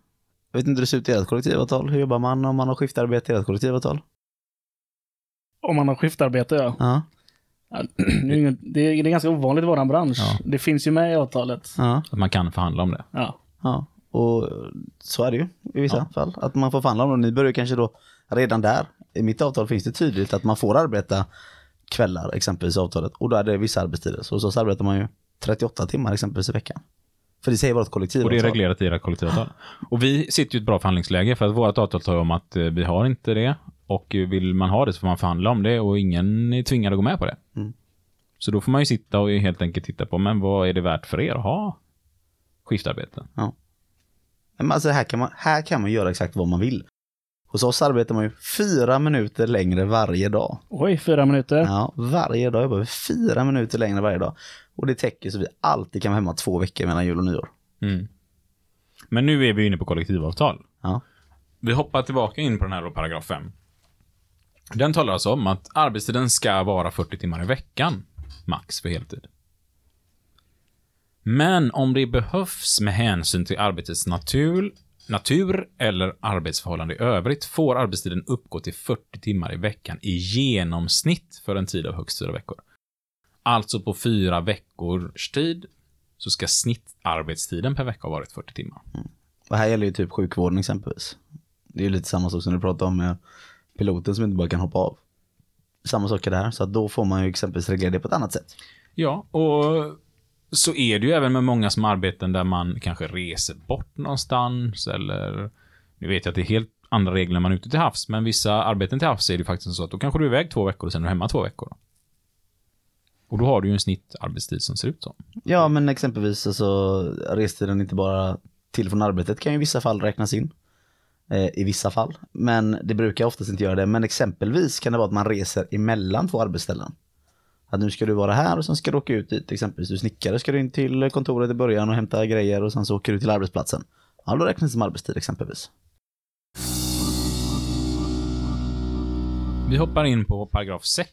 Jag vet inte hur det ser ut i ert kollektivavtal. Hur jobbar man om man har skiftarbete i ert kollektivavtal?
Om man har skiftarbete, ja.
Ja.
Det, är det ganska ovanligt i våran bransch.
Ja.
Det finns ju med i avtalet.
Ja.
Att man kan förhandla om det.
Ja.
Ja. Och så är det ju i vissa
Ja.
fall. Att man får förhandla om det. Ni börjar kanske då redan där. I mitt avtal finns det tydligt att man får arbeta kvällar exempelvis i avtalet. Och då är det vissa arbetstider. Så hos oss arbetar man ju 38 timmar exempelvis i veckan. För det säger vårt
Och
kollektivavtal.
det är reglerat i era kollektivavtal. Och vi sitter ju i ett bra förhandlingsläge för att vårt avtal tar om att eh, vi har inte det. Och vill man ha det så får man förhandla om det och ingen är tvingad att gå med på det.
Mm.
Så då får man ju sitta och helt enkelt titta på, men vad är det värt för er att ha skiftarbete?
Men alltså här kan, man, här kan man göra exakt vad man vill. Hos oss arbetar man ju fyra minuter längre varje dag.
Oj, fyra minuter.
Ja, varje dag jobbar vi fyra minuter längre varje dag. Och det täcker så vi alltid kan vara hemma två veckor mellan jul och nyår.
Mm. Men nu är vi inne på kollektivavtal.
Ja.
Vi hoppar tillbaka in på den här paragraf 5. Den talar alltså om att arbetstiden ska vara 40 timmar i veckan, max för heltid. Men om det behövs med hänsyn till arbetets natur, natur eller arbetsförhållande i övrigt får arbetstiden uppgå till 40 timmar i veckan i genomsnitt för en tid av högst fyra veckor. Alltså på fyra veckors tid så ska snittarbetstiden per vecka ha varit 40 timmar.
Och här gäller ju typ sjukvården exempelvis. Det är ju lite samma sak som du pratade om med piloten som inte bara kan hoppa av. Samma sak är det här, så att då får man ju exempelvis reglera det på ett annat sätt.
Ja, och så är det ju även med många som arbeten där man kanske reser bort någonstans eller nu vet jag att det är helt andra regler när man är ute till havs, men vissa arbeten till havs är det faktiskt så att då kanske du är iväg två veckor och sen är du hemma två veckor. Och då har du ju en snittarbetstid som ser ut så.
Ja, men exempelvis alltså restiden inte bara till från arbetet kan ju i vissa fall räknas in. Eh, I vissa fall. Men det brukar oftast inte göra det. Men exempelvis kan det vara att man reser emellan två arbetsställen. Att nu ska du vara här och sen ska du åka ut dit. Exempelvis du snickare ska du in till kontoret i början och hämta grejer och sen så åker du till arbetsplatsen. Ja, då räknas det som arbetstid exempelvis.
Vi hoppar in på paragraf 6.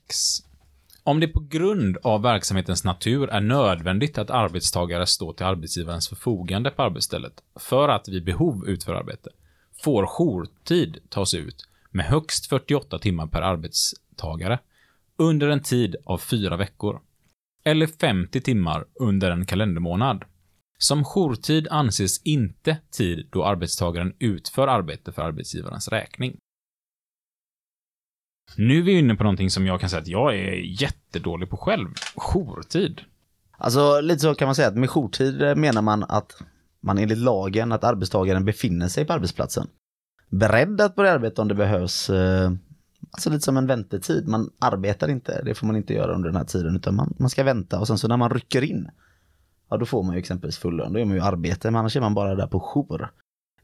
Om det på grund av verksamhetens natur är nödvändigt att arbetstagare står till arbetsgivarens förfogande på arbetsstället för att vid behov utföra arbete, får jourtid tas ut med högst 48 timmar per arbetstagare under en tid av fyra veckor, eller 50 timmar under en kalendermånad. Som jourtid anses inte tid då arbetstagaren utför arbete för arbetsgivarens räkning. Nu är vi inne på någonting som jag kan säga att jag är jättedålig på själv. Jourtid.
Alltså lite så kan man säga att med jourtid menar man att man enligt lagen att arbetstagaren befinner sig på arbetsplatsen. Beredd att börja arbeta om det behövs. Eh, Alltså lite som en väntetid. Man arbetar inte, det får man inte göra under den här tiden utan man, man ska vänta och sen så när man rycker in. Ja då får man ju exempelvis full lön, då gör man ju arbete men annars är man bara där på jour.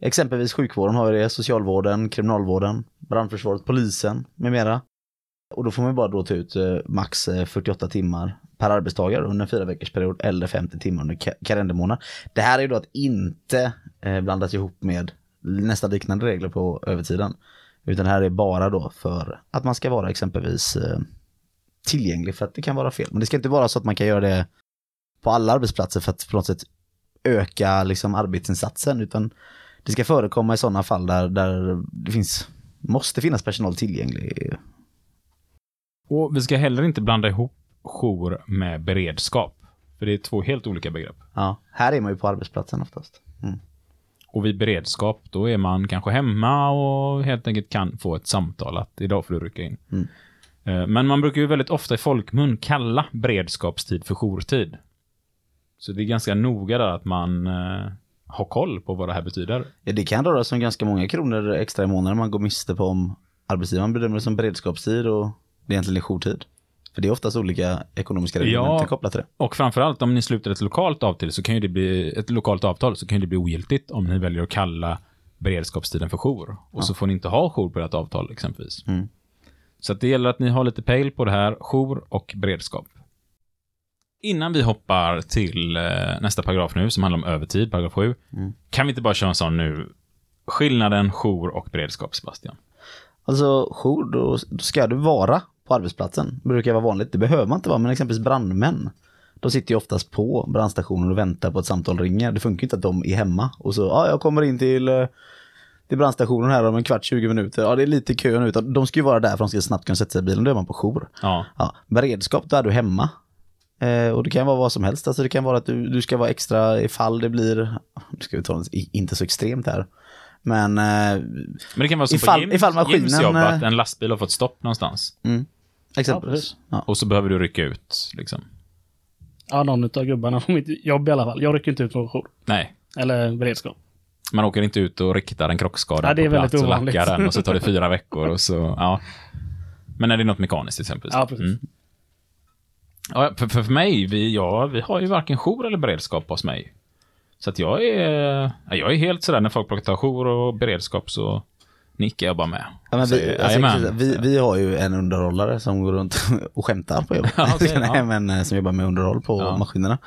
Exempelvis sjukvården har ju det, socialvården, kriminalvården, brandförsvaret, polisen med mera. Och då får man ju bara då ta ut eh, max eh, 48 timmar per arbetstagare under en fyra veckors period eller 50 timmar under ka- kalendermånad. Det här är ju då att inte eh, blandas ihop med nästan liknande regler på övertiden. Utan här är bara då för att man ska vara exempelvis eh, tillgänglig för att det kan vara fel. Men det ska inte vara så att man kan göra det på alla arbetsplatser för att på något sätt öka liksom arbetsinsatsen utan det ska förekomma i sådana fall där, där det finns, måste finnas personal tillgänglig
Och vi ska heller inte blanda ihop jour med beredskap. För det är två helt olika begrepp.
Ja, här är man ju på arbetsplatsen oftast. Mm.
Och vid beredskap, då är man kanske hemma och helt enkelt kan få ett samtal att idag får du rycka in.
Mm.
Eh, Men man brukar ju väldigt ofta i folkmun kalla beredskapstid för jourtid. Så det är ganska noga där att man eh, har koll på vad det här betyder.
Ja, det kan röra sig om ganska många kronor extra i månaden man går miste på om arbetsgivaren bedömer det som beredskapstid och det egentligen är jourtid. För det är oftast olika ekonomiska
Ja.
reglementen kopplat till det.
Och framförallt om ni sluter ett lokalt avtal så kan ju det bli ett lokalt avtal så kan det bli ogiltigt om ni väljer att kalla beredskapstiden för jour. Och så får ni inte ha jour på ert avtal exempelvis.
Mm.
Så det gäller att ni har lite pejl på det här, jour och beredskap. Innan vi hoppar till eh, nästa paragraf nu som handlar om övertid, paragraf 7.
Mm.
Kan vi inte bara köra en sån nu? Skillnaden jour och beredskap, Sebastian.
Alltså jour, då ska du vara på arbetsplatsen. Det brukar vara vanligt. Det behöver man inte vara, men exempelvis brandmän. De sitter ju oftast på brandstationen och väntar på att samtal ringer. Det funkar ju inte att de är hemma och så, ja jag kommer in till, eh, till brandstationen här om en kvart, 20 minuter. Ja det är lite kö nu. De ska ju vara där för de ska snabbt kunna sätta sig i bilen. Då är man på jour.
Ja,
Ja, beredskap, då är du hemma. Eh, och det kan vara vad som helst. Alltså det kan vara att du, du ska vara extra ifall det blir, nu ska vi ta det i- inte så extremt här. Men, eh,
men det kan vara så
Ifall-
på Jims,
ifall maskinen,
Jims jobb att
eh,
en lastbil har fått stopp någonstans.
mm, exempelvis. Ja,
Och så behöver du rycka ut, liksom.
Ja, någon av gubbarna på mitt jobb i alla fall. Jag rycker inte ut på jour.
Nej,
Eller beredskap.
Man åker inte ut och riktar en krockskada
Ja, det är
på
väldigt
plats och
ovanligt.
lackar den och så tar det fyra veckor och så, ja. Men är det något mekaniskt till exempel?
Ja, precis.
Ja, för, för, mig, vi, ja, vi har ju varken jour eller beredskap hos mig. Så att jag är, ja, jag är helt sådär när folk ta jour och beredskap så nickar jag bara med.
Ja, vi,
Säger,
alltså, vi, vi har ju en underhållare som går runt och skämtar på jobbet.
Ja,
Nej,
ja.
men, eh, som jobbar med underhåll på
Ja.
maskinerna.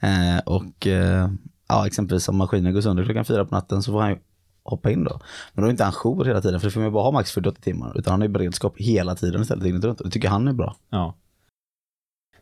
Eh, och eh, ja, exempelvis om maskinen går sönder klockan fyra på natten så får han ju hoppa in då. Men då är inte han jour hela tiden för det får man ju bara ha max 48 timmar. Utan han har ju beredskap hela tiden istället dygnet runt. Och det tycker han är bra.
Ja.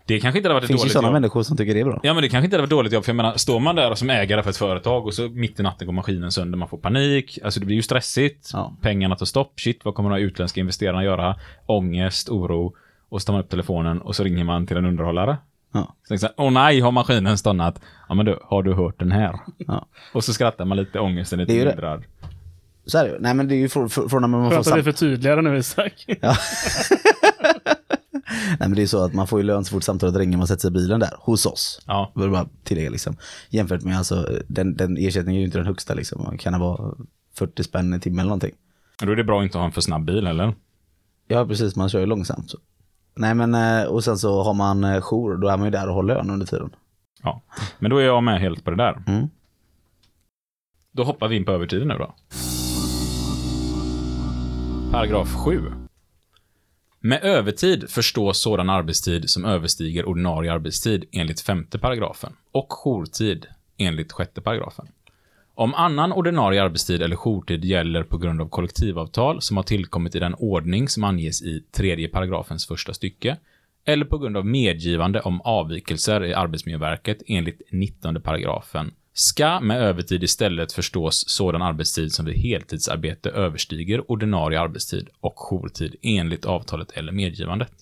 Det kanske inte hade varit ett
finns ju
dåligt
sådana
jobb.
människor som tycker det är bra.
Ja, men det kanske inte hade varit dåligt jobb, för jag menar, står man där som ägare för ett företag och så mitt i natten går maskinen sönder, man får panik, alltså det blir ju stressigt,
Ja.
pengarna tar stopp, shit, vad kommer de här utländska investerarna göra? Ångest, oro, och så tar man upp telefonen och så ringer man till en underhållare.
Ja.
Så jag, åh nej, har maskinen stannat? Ja, men du, har du hört den här?
Ja.
Och så skrattar man lite, ångesten är lite
det.
mildrad.
Så är det ju. Nej men det är ju från, när man får
Skönt att vi förtydligar nu Isak.
Ja. Nej men det är så att man får ju lön så fort samtalet ringer man sätter sig i bilen där, hos oss.
Ja.
Vill bara tillägga liksom. Jämfört med alltså, den, den ersättningen är ju inte den högsta liksom. Kan det vara 40 spänn i timmen eller någonting.
Då är det bra att inte ha en för snabb bil, eller?
Ja precis, man kör ju långsamt. Så. Nej men, eh, och sen så har man eh, jour, då är man ju där och har lön under tiden.
Ja. Men då är jag med helt på det där.
Mm.
Då hoppar vi in på övertiden nu då. Paragraf 7. Med övertid förstås sådan arbetstid som överstiger ordinarie arbetstid enligt femte paragrafen och jourtid enligt sjätte paragrafen. Om annan ordinarie arbetstid eller jourtid gäller på grund av kollektivavtal som har tillkommit i den ordning som anges i tredje paragrafens första stycke eller på grund av medgivande om avvikelser i Arbetsmiljöverket enligt 19 paragrafen ska med övertid istället förstås sådan arbetstid som vid heltidsarbete överstiger ordinarie arbetstid och jourtid enligt avtalet eller medgivandet.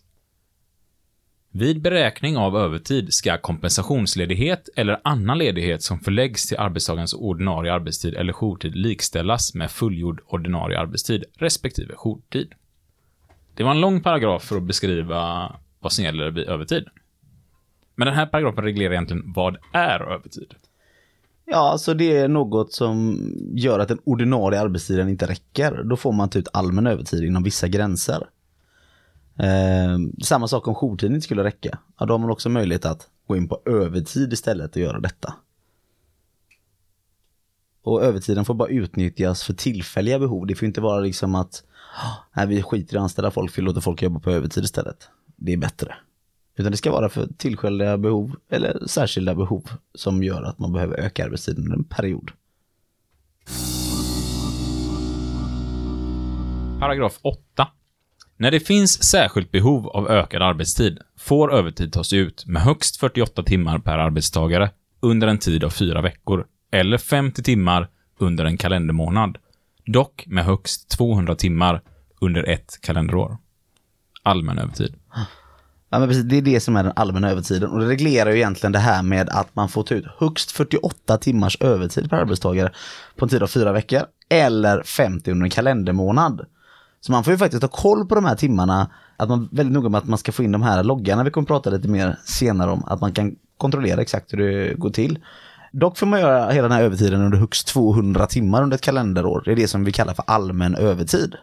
Vid beräkning av övertid ska kompensationsledighet eller annan ledighet som förläggs till arbetstagarens ordinarie arbetstid eller jourtid likställas med fullgjord ordinarie arbetstid respektive jourtid. Det var en lång paragraf för att beskriva vad som gäller vid övertid. Men den här paragrafen reglerar egentligen vad är övertid?
Ja, alltså det är något som gör att den ordinarie arbetstiden inte räcker. Då får man ta ut allmän övertid inom vissa gränser. Eh, samma sak om jourtiden inte skulle räcka. Ja, då har man också möjlighet att gå in på övertid istället och göra detta. Och övertiden får bara utnyttjas för tillfälliga behov. Det får inte vara liksom att nej, vi skiter i att anställa folk, vi låter folk jobba på övertid istället. Det är bättre. Utan det ska vara för tillfälliga behov eller särskilda behov som gör att man behöver öka arbetstiden under en period.
Paragraf 8. När det finns särskilt behov av ökad arbetstid får övertid tas ut med högst 48 timmar per arbetstagare under en tid av fyra veckor eller 50 timmar under en kalendermånad. Dock med högst 200 timmar under ett kalenderår. Allmän övertid.
Ja, men precis, det är det som är den allmänna övertiden och det reglerar ju egentligen det här med att man får ta ut högst 48 timmars övertid per arbetstagare på en tid av fyra veckor eller 50 under en kalendermånad. Så man får ju faktiskt ha koll på de här timmarna, att man väldigt noga med att man ska få in de här loggarna vi kommer prata lite mer senare om, att man kan kontrollera exakt hur det går till. Dock får man göra hela den här övertiden under högst 200 timmar under ett kalenderår. Det är det som vi kallar för allmän övertid.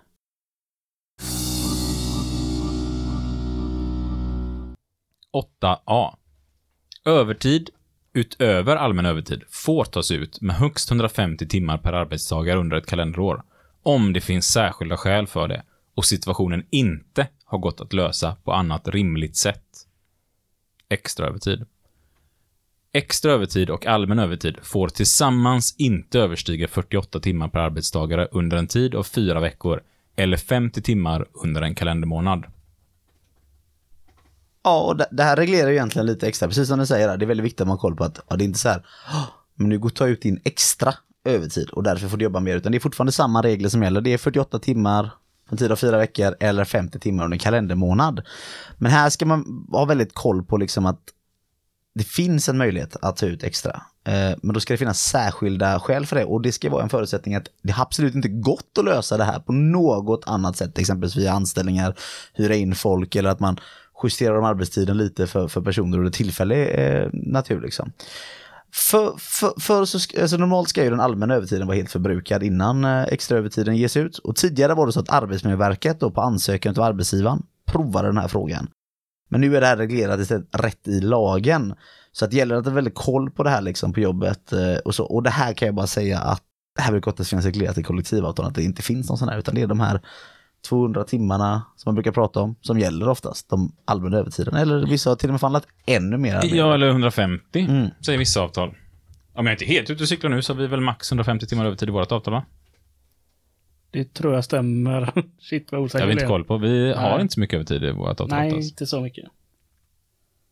8a. Övertid utöver allmän övertid får tas ut med högst 150 timmar per arbetstagare under ett kalenderår, om det finns särskilda skäl för det och situationen inte har gått att lösa på annat rimligt sätt. Extra övertid. Extra övertid och allmän övertid får tillsammans inte överstiga 48 timmar per arbetstagare under en tid av fyra veckor eller 50 timmar under en kalendermånad.
Ja, och det, det här reglerar ju egentligen lite extra, precis som du säger, det är väldigt viktigt att man har koll på att ja, det är inte så här, men nu går ta ut din extra övertid och därför får du jobba mer, utan det är fortfarande samma regler som gäller. Det är 48 timmar en tid av fyra veckor eller 50 timmar under en kalendermånad. Men här ska man ha väldigt koll på liksom att det finns en möjlighet att ta ut extra. Eh, men då ska det finnas särskilda skäl för det och det ska vara en förutsättning att det absolut inte gått att lösa det här på något annat sätt, exempelvis via anställningar, hyra in folk eller att man justerar de arbetstiden lite för, för personer under tillfällig eh, natur. Liksom. För, för, för så, alltså normalt ska ju den allmänna övertiden vara helt förbrukad innan eh, extra övertiden ges ut. Och tidigare var det så att Arbetsmiljöverket då på ansökan av arbetsgivaren provade den här frågan. Men nu är det här reglerat istället rätt i lagen. Så att det gäller att ha väldigt koll på det här liksom på jobbet eh, och så. Och det här kan jag bara säga att det här brukar oftast finnas reglerat i kollektivavtal att det inte finns någon sån här utan det är de här 200 timmarna som man brukar prata om som gäller oftast de allmänna övertiden. Eller vissa har till och med förhandlat ännu mer.
Ja, eller 150,
Mm.
säger vissa avtal. Om jag inte är helt ute och cyklar nu så har vi väl max 150 timmar övertid i vårt avtal, va?
Det tror jag stämmer. Shit vad osäker
har vi inte
jag
koll på. Vi har
Nej.
inte så mycket övertid i vårt avtal.
Nej,
oftast.
inte så mycket.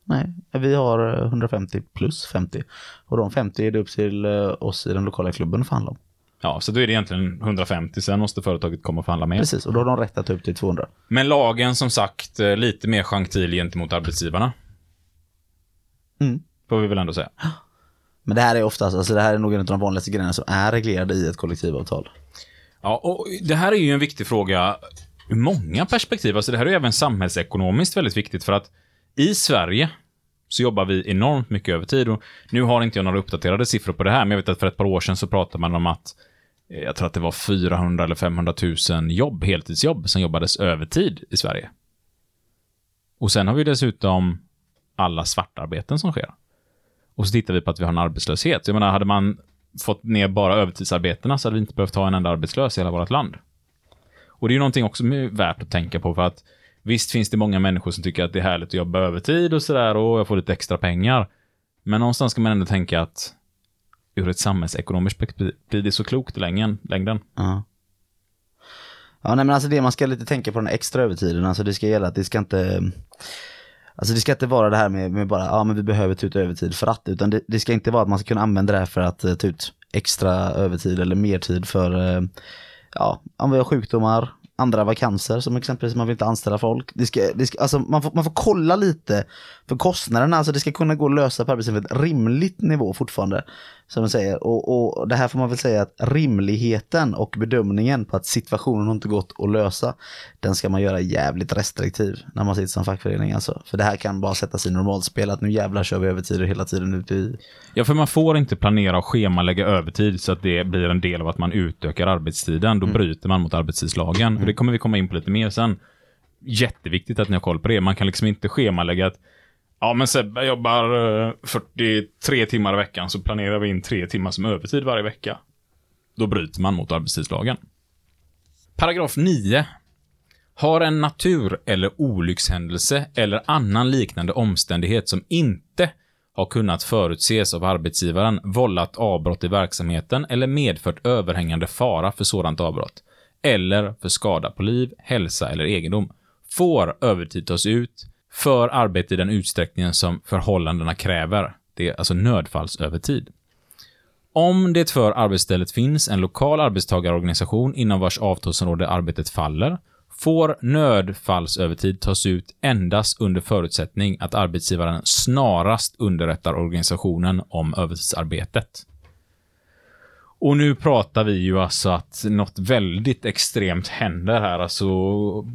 Nej, vi har eh, 150 plus 50. Och de 50 är det upp till eh, oss i den lokala klubben att förhandla om.
Ja, så då är det egentligen 150, sen måste företaget komma och förhandla med.
Precis, och då har de rätt att ta upp till 200.
Men lagen, som sagt, eh, lite mer gentil gentemot arbetsgivarna.
Mm.
Får vi väl ändå säga.
Men det här är oftast, alltså det här är nog en av de vanligaste grejerna som är reglerade i ett kollektivavtal.
Ja, och det här är ju en viktig fråga ur många perspektiv. Alltså det här är ju även samhällsekonomiskt väldigt viktigt för att i Sverige så jobbar vi enormt mycket övertid och nu har inte jag några uppdaterade siffror på det här, men jag vet att för ett par år sedan så pratade man om att Eh, jag tror att det var 400 eller 500 000 jobb, heltidsjobb, som jobbades övertid i Sverige. Och sen har vi dessutom alla svartarbeten som sker. Och så tittar vi på att vi har en arbetslöshet. Jag menar, hade man fått ner bara övertidsarbetena så hade vi inte behövt ha en enda arbetslös i hela vårt land. Och det är ju någonting också värt att tänka på för att visst finns det många människor som tycker att det är härligt att jobba övertid och sådär och jag får lite extra pengar. Men någonstans ska man ändå tänka att ur ett samhällsekonomiskt perspektiv blir det så klokt i längden. längden.
Ja. Ja, nej men alltså det man ska lite tänka på den extra övertiden, alltså det ska gälla att det ska inte Alltså det ska inte vara det här med, med bara, ja men vi behöver ta ut övertid för att, utan det, det ska inte vara att man ska kunna använda det här för att eh, ta ut extra övertid eller mer tid för, eh, ja, om vi har sjukdomar, andra vakanser som exempelvis man vill inte anställa folk. Det ska, det ska, alltså man, får, man får kolla lite för kostnaderna, alltså det ska kunna gå att lösa på arbetslivet ett rimligt nivå fortfarande. Som man säger, och, och det här får man väl säga att rimligheten och bedömningen på att situationen har inte gått att lösa, den ska man göra jävligt restriktiv när man sitter som fackförening alltså. För det här kan bara sättas i normalspel, att nu jävlar kör vi övertider hela tiden ute i...
Ja, för man får inte planera och schemalägga övertid så att det blir en del av att man utökar arbetstiden. Då bryter man mot arbetstidslagen. Och det kommer vi komma in på lite mer sen. Jätteviktigt att ni har koll på det. Man kan liksom inte schemalägga att Ja, men Sebbe jobbar eh, 43 timmar i veckan, så planerar vi in tre timmar som övertid varje vecka. Då bryter man mot arbetstidslagen. Paragraf 9. Har en natur eller olyckshändelse eller annan liknande omständighet som inte har kunnat förutses av arbetsgivaren vållat avbrott i verksamheten eller medfört överhängande fara för sådant avbrott, eller för skada på liv, hälsa eller egendom, får övertid tas ut för arbete i den utsträckningen som förhållandena kräver. Det är alltså nödfallsövertid. Om det för arbetsstället finns en lokal arbetstagarorganisation inom vars avtalsområde arbetet faller, får nödfallsövertid tas ut endast under förutsättning att arbetsgivaren snarast underrättar organisationen om övertidsarbetet. Och nu pratar vi ju alltså att något väldigt extremt händer här, alltså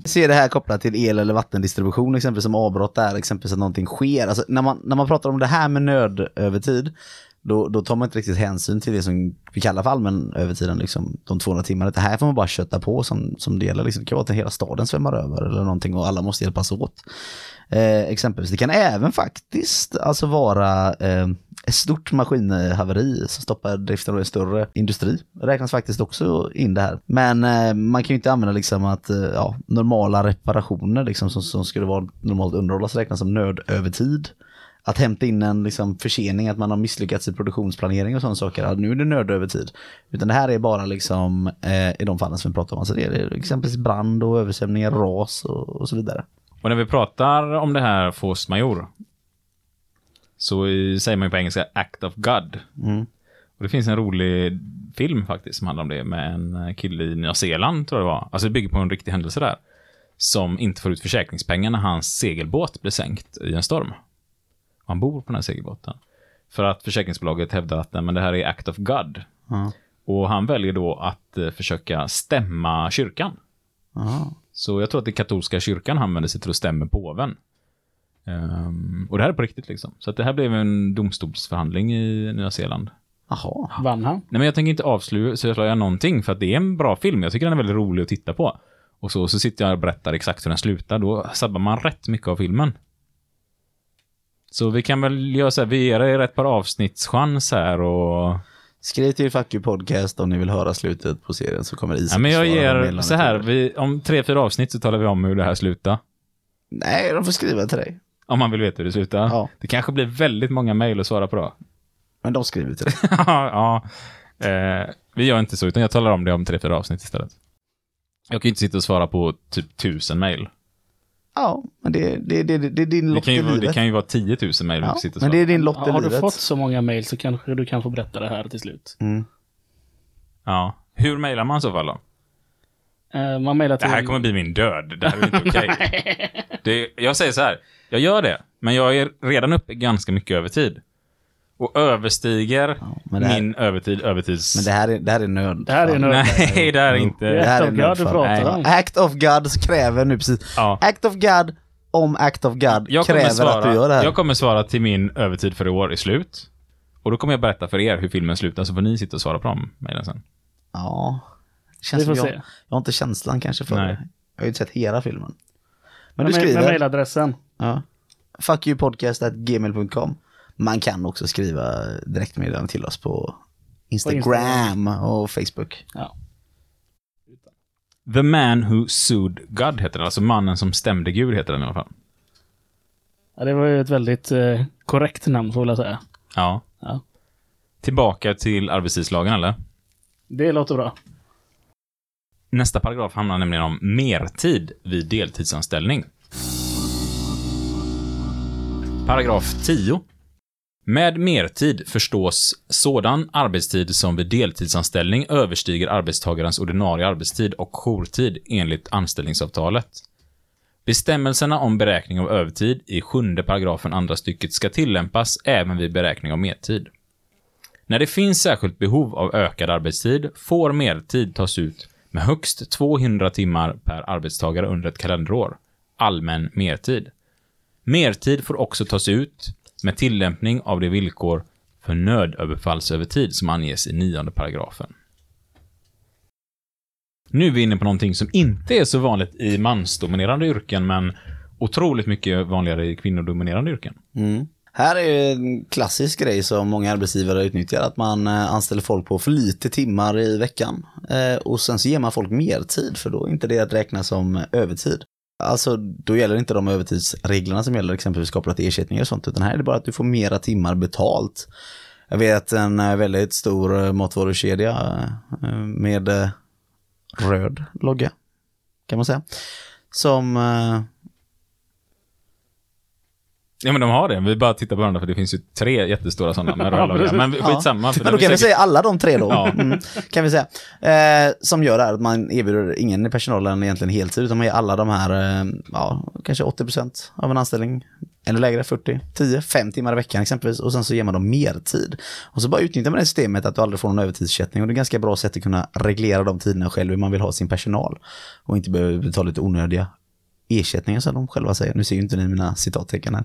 Ser det här kopplat till el eller vattendistribution exempelvis som avbrott där, exempelvis att någonting sker. Alltså när man, när man pratar om det här med nödövertid, då, då tar man inte riktigt hänsyn till det som vi kallar för allmän övertiden, liksom, de 200 timmarna. Det här får man bara kötta på som, som det gäller. Liksom. Det kan vara att hela staden svämmar över eller någonting och alla måste hjälpas åt. Eh, exempelvis. Det kan även faktiskt alltså vara eh, ett stort maskinhaveri som stoppar driften av en större industri. Räknas faktiskt också in det här. Men eh, man kan ju inte använda liksom att eh, ja, normala reparationer liksom, som, som skulle vara normalt underhållas räknas som nödövertid. Att hämta in en liksom, försening, att man har misslyckats i produktionsplanering och sådana saker. Ja, nu är det nödövertid. Utan det här är bara liksom eh, i de fallen som vi pratar om. Alltså det är exempelvis brand och översvämningar, ras och, och så vidare.
Och när vi pratar om det här force major så säger man ju på engelska act of God.
Mm.
Och det finns en rolig film faktiskt som handlar om det med en kille i Nya Zeeland, tror jag det var. Alltså det bygger på en riktig händelse där. Som inte får ut försäkringspengar när hans segelbåt blir sänkt i en storm. Han bor på den här segelbåten. För att försäkringsbolaget hävdar att men det här är act of God.
Ja.
Och han väljer då att eh, försöka stämma kyrkan.
Aha.
Så jag tror att det är katolska kyrkan han vänder sig till att stämma påven. Ehm, och det här är på riktigt liksom. Så att det här blev en domstolsförhandling i Nya Zeeland.
Jaha.
Vann han?
Nej men jag tänker inte avslöja någonting för att det är en bra film. Jag tycker den är väldigt rolig att titta på. Och så, så sitter jag och berättar exakt hur den slutar. Då sabbar man rätt mycket av filmen. Så vi kan väl göra så här, vi ger er ett par avsnittschans här och...
Skriv till Fuck You Podcast om ni vill höra slutet på serien så kommer Isak
Ja, men jag ger så här, vi, om tre, fyra avsnitt så talar vi om hur det här slutar.
Nej, de får skriva till dig.
Om man vill veta hur det slutar.
Ja.
Det kanske blir väldigt många mejl att svara på då.
Men de skriver till dig.
ja, eh, vi gör inte så, utan jag talar om det om tre, fyra avsnitt istället. Jag kan ju inte sitta och svara på typ tusen mejl.
Ja, men det, det, det, det, det är din
Det
lott
kan,
i
ju,
livet.
det kan ju vara 10 000 mejl
ja,
sitter och
men det är din lott i
Har du
livet.
fått så många mail så kanske du kan få berätta det här till slut.
Mm.
Ja. Hur mejlar man i så fall då?
Eh, man mejlar
Det
till...
här kommer bli min död. Det här är inte okej. Det- Jag säger så här, jag gör det, men jag är redan uppe ganska mycket övertid. Och överstiger
men det här-
min övertid övertids...
Men det här är, det här är nöd.
Det här är nöd.
Nej, det här är inte...
Det
här
är
nödfall.
pratar.
Act of God kräver nu precis.
Ja.
Act of God om Act of God
Jag kommer,
kräver
svara,
att du gör det här.
jag kommer svara till min övertid för i år är slut. Och då kommer jag berätta för er hur filmen slutar, så får ni sitta och svara på dem mejlen sen.
Ja. Känns
Vi får
som jag,
se.
jag har inte känslan kanske för
Nej.
det. Jag har ju inte sett hela filmen. Men
Med,
du
med
skriver.
mejladressen.
Ja. Fuckyoupodcast.gmail.com Man kan också skriva direktmeddelande till oss på Instagram och Facebook.
Ja.
The Man Who Sued God heter den, alltså mannen som stämde Gud heter den i alla fall.
ja, det var ju ett väldigt eh, korrekt namn får jag säga.
Ja.
Ja.
Tillbaka till arbetstidslagen eller?
Det låter bra.
Nästa paragraf handlar nämligen om mertid vid deltidsanställning. Paragraf 10. Med mertid förstås sådan arbetstid som vid deltidsanställning överstiger arbetstagarens ordinarie arbetstid och jourtid enligt anställningsavtalet. Bestämmelserna om beräkning av övertid i sjunde paragrafen andra stycket ska tillämpas även vid beräkning av mertid. När det finns särskilt behov av ökad arbetstid får mertid tas ut med högst 200 timmar per arbetstagare under ett kalenderår. Allmän mertid. Mertid får också tas ut med tillämpning av de villkor för nödöverfallsövertid som anges i nionde paragrafen. Nu är vi inne på någonting som inte är så vanligt i mansdominerande yrken, men otroligt mycket vanligare i kvinnodominerande yrken.
Mm. Här är en klassisk grej som många arbetsgivare utnyttjar, att man eh, anställer folk på för lite timmar i veckan. Eh, och sen så ger man folk mer tid, för då är inte det att räkna som eh, övertid. Alltså, då gäller inte de övertidsreglerna som gäller exempelvis kopplat till ersättningar och sånt, utan här är det bara att du får mera timmar betalt. Jag vet en eh, väldigt stor eh, matvarukedja eh, med röd logga, kan man säga. Som
Ja, men de har det. Vi bara tittar på varandra för det finns ju tre jättestora sådana med röda loggan. Men skitsamma. för
Men då kan vi säga alla de tre då.
Ja.
Mm, kan vi säga. Eh, som gör det här att man erbjuder ingen i personalen egentligen heltid, utan man ger alla de här, eh, ja, kanske 80% av en anställning. Ännu lägre, 40, 10, 5 timmar i veckan exempelvis. Och sen så ger man dem mer tid. Och så bara utnyttjar man det systemet att du aldrig får någon övertidsersättning. Och det är ett ganska bra sätt att kunna reglera de tiderna själv hur man vill ha sin personal. Och inte behöva betala lite onödiga ersättningen som de själva säger. Nu ser ju inte ni mina citattecken här.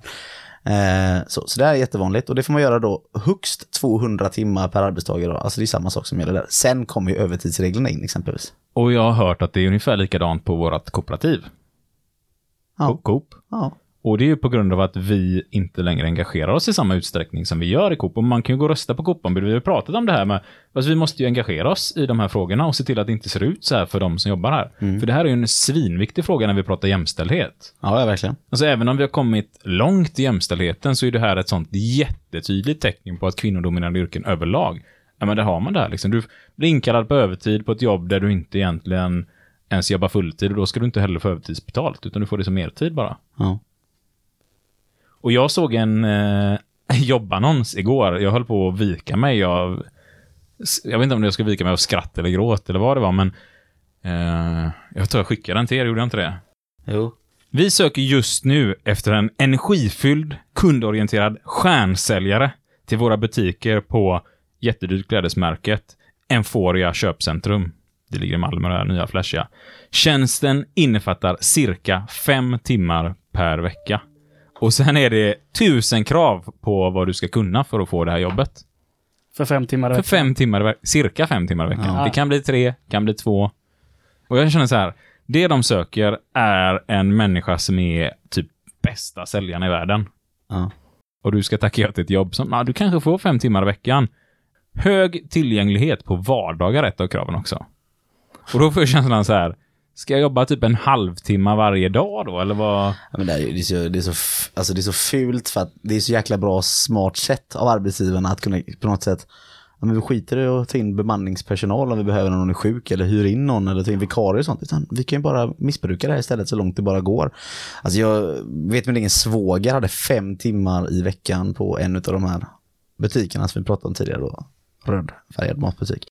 Eh, så, så det här är jättevanligt och det får man göra då högst 200 timmar per arbetstagare. Då. Alltså det är samma sak som gäller där. Sen kommer ju övertidsreglerna in exempelvis.
Och jag har hört att det är ungefär likadant på vårt kooperativ.
Ja.
Coop.
Ja,
Och det är ju på grund av att vi inte längre engagerar oss i samma utsträckning som vi gör i Coop. Och man kan ju gå och rösta på Coop-ombud. Vi har pratat om det här med, alltså vi måste ju engagera oss i de här frågorna och se till att det inte ser ut så här för de som jobbar här. För det här är ju en svinviktig fråga när vi pratar jämställdhet.
ja, ja verkligen.
Alltså även om vi har kommit långt i jämställdheten så är det här ett sånt jättetydligt tecken på att kvinnodominerade yrken överlag, ja men där har man det här liksom. Du blir inkallad på övertid på ett jobb där du inte egentligen ens jobbar fulltid och då ska du inte heller få övertidsbetalt utan du får det som mertid bara.
Ja.
Och jag såg en eh, jobbannons igår. Jag höll på att vika mig av... Jag vet inte om jag ska vika mig av skratt eller gråt eller vad det var, men... Eh, jag tror jag skickade den till er, gjorde jag inte det?
Jo.
Vi söker just nu efter en energifylld, kundorienterad stjärnsäljare till våra butiker på jättedyrt klädesmärket Enforia köpcentrum. Det ligger i Malmö, det här nya flashiga. Tjänsten innefattar cirka fem timmar per vecka. Och sen är det tusen krav på vad du ska kunna för att få det här jobbet.
För fem timmar i
För
veckan.
fem timmar, cirka fem timmar i veckan.
Ja.
Det kan bli tre, kan bli två. Och jag känner så här, det de söker är en människa som är typ bästa säljaren i världen.
Ja.
Och du ska tacka ja till ett jobb som, ja, du kanske får fem timmar i veckan. Hög tillgänglighet på vardagar är ett av kraven också. Och då får jag känslan så här, ska jag jobba typ en halvtimme varje dag då, eller vad?
Ja, men det, är, det, är så, det, är så, alltså det är så fult för att det är så jäkla bra smart sätt av arbetsgivarna att kunna på något sätt Ja, men vi skiter i att ta in bemanningspersonal om vi behöver någon är sjuk eller hyr in någon eller ta in vikarier och sånt. Utan vi kan ju bara missbruka det här istället så långt det bara går. Alltså jag vet min egen svåger hade fem timmar i veckan på en av de här butikerna som vi pratade om tidigare då. Rödfärgad matbutik.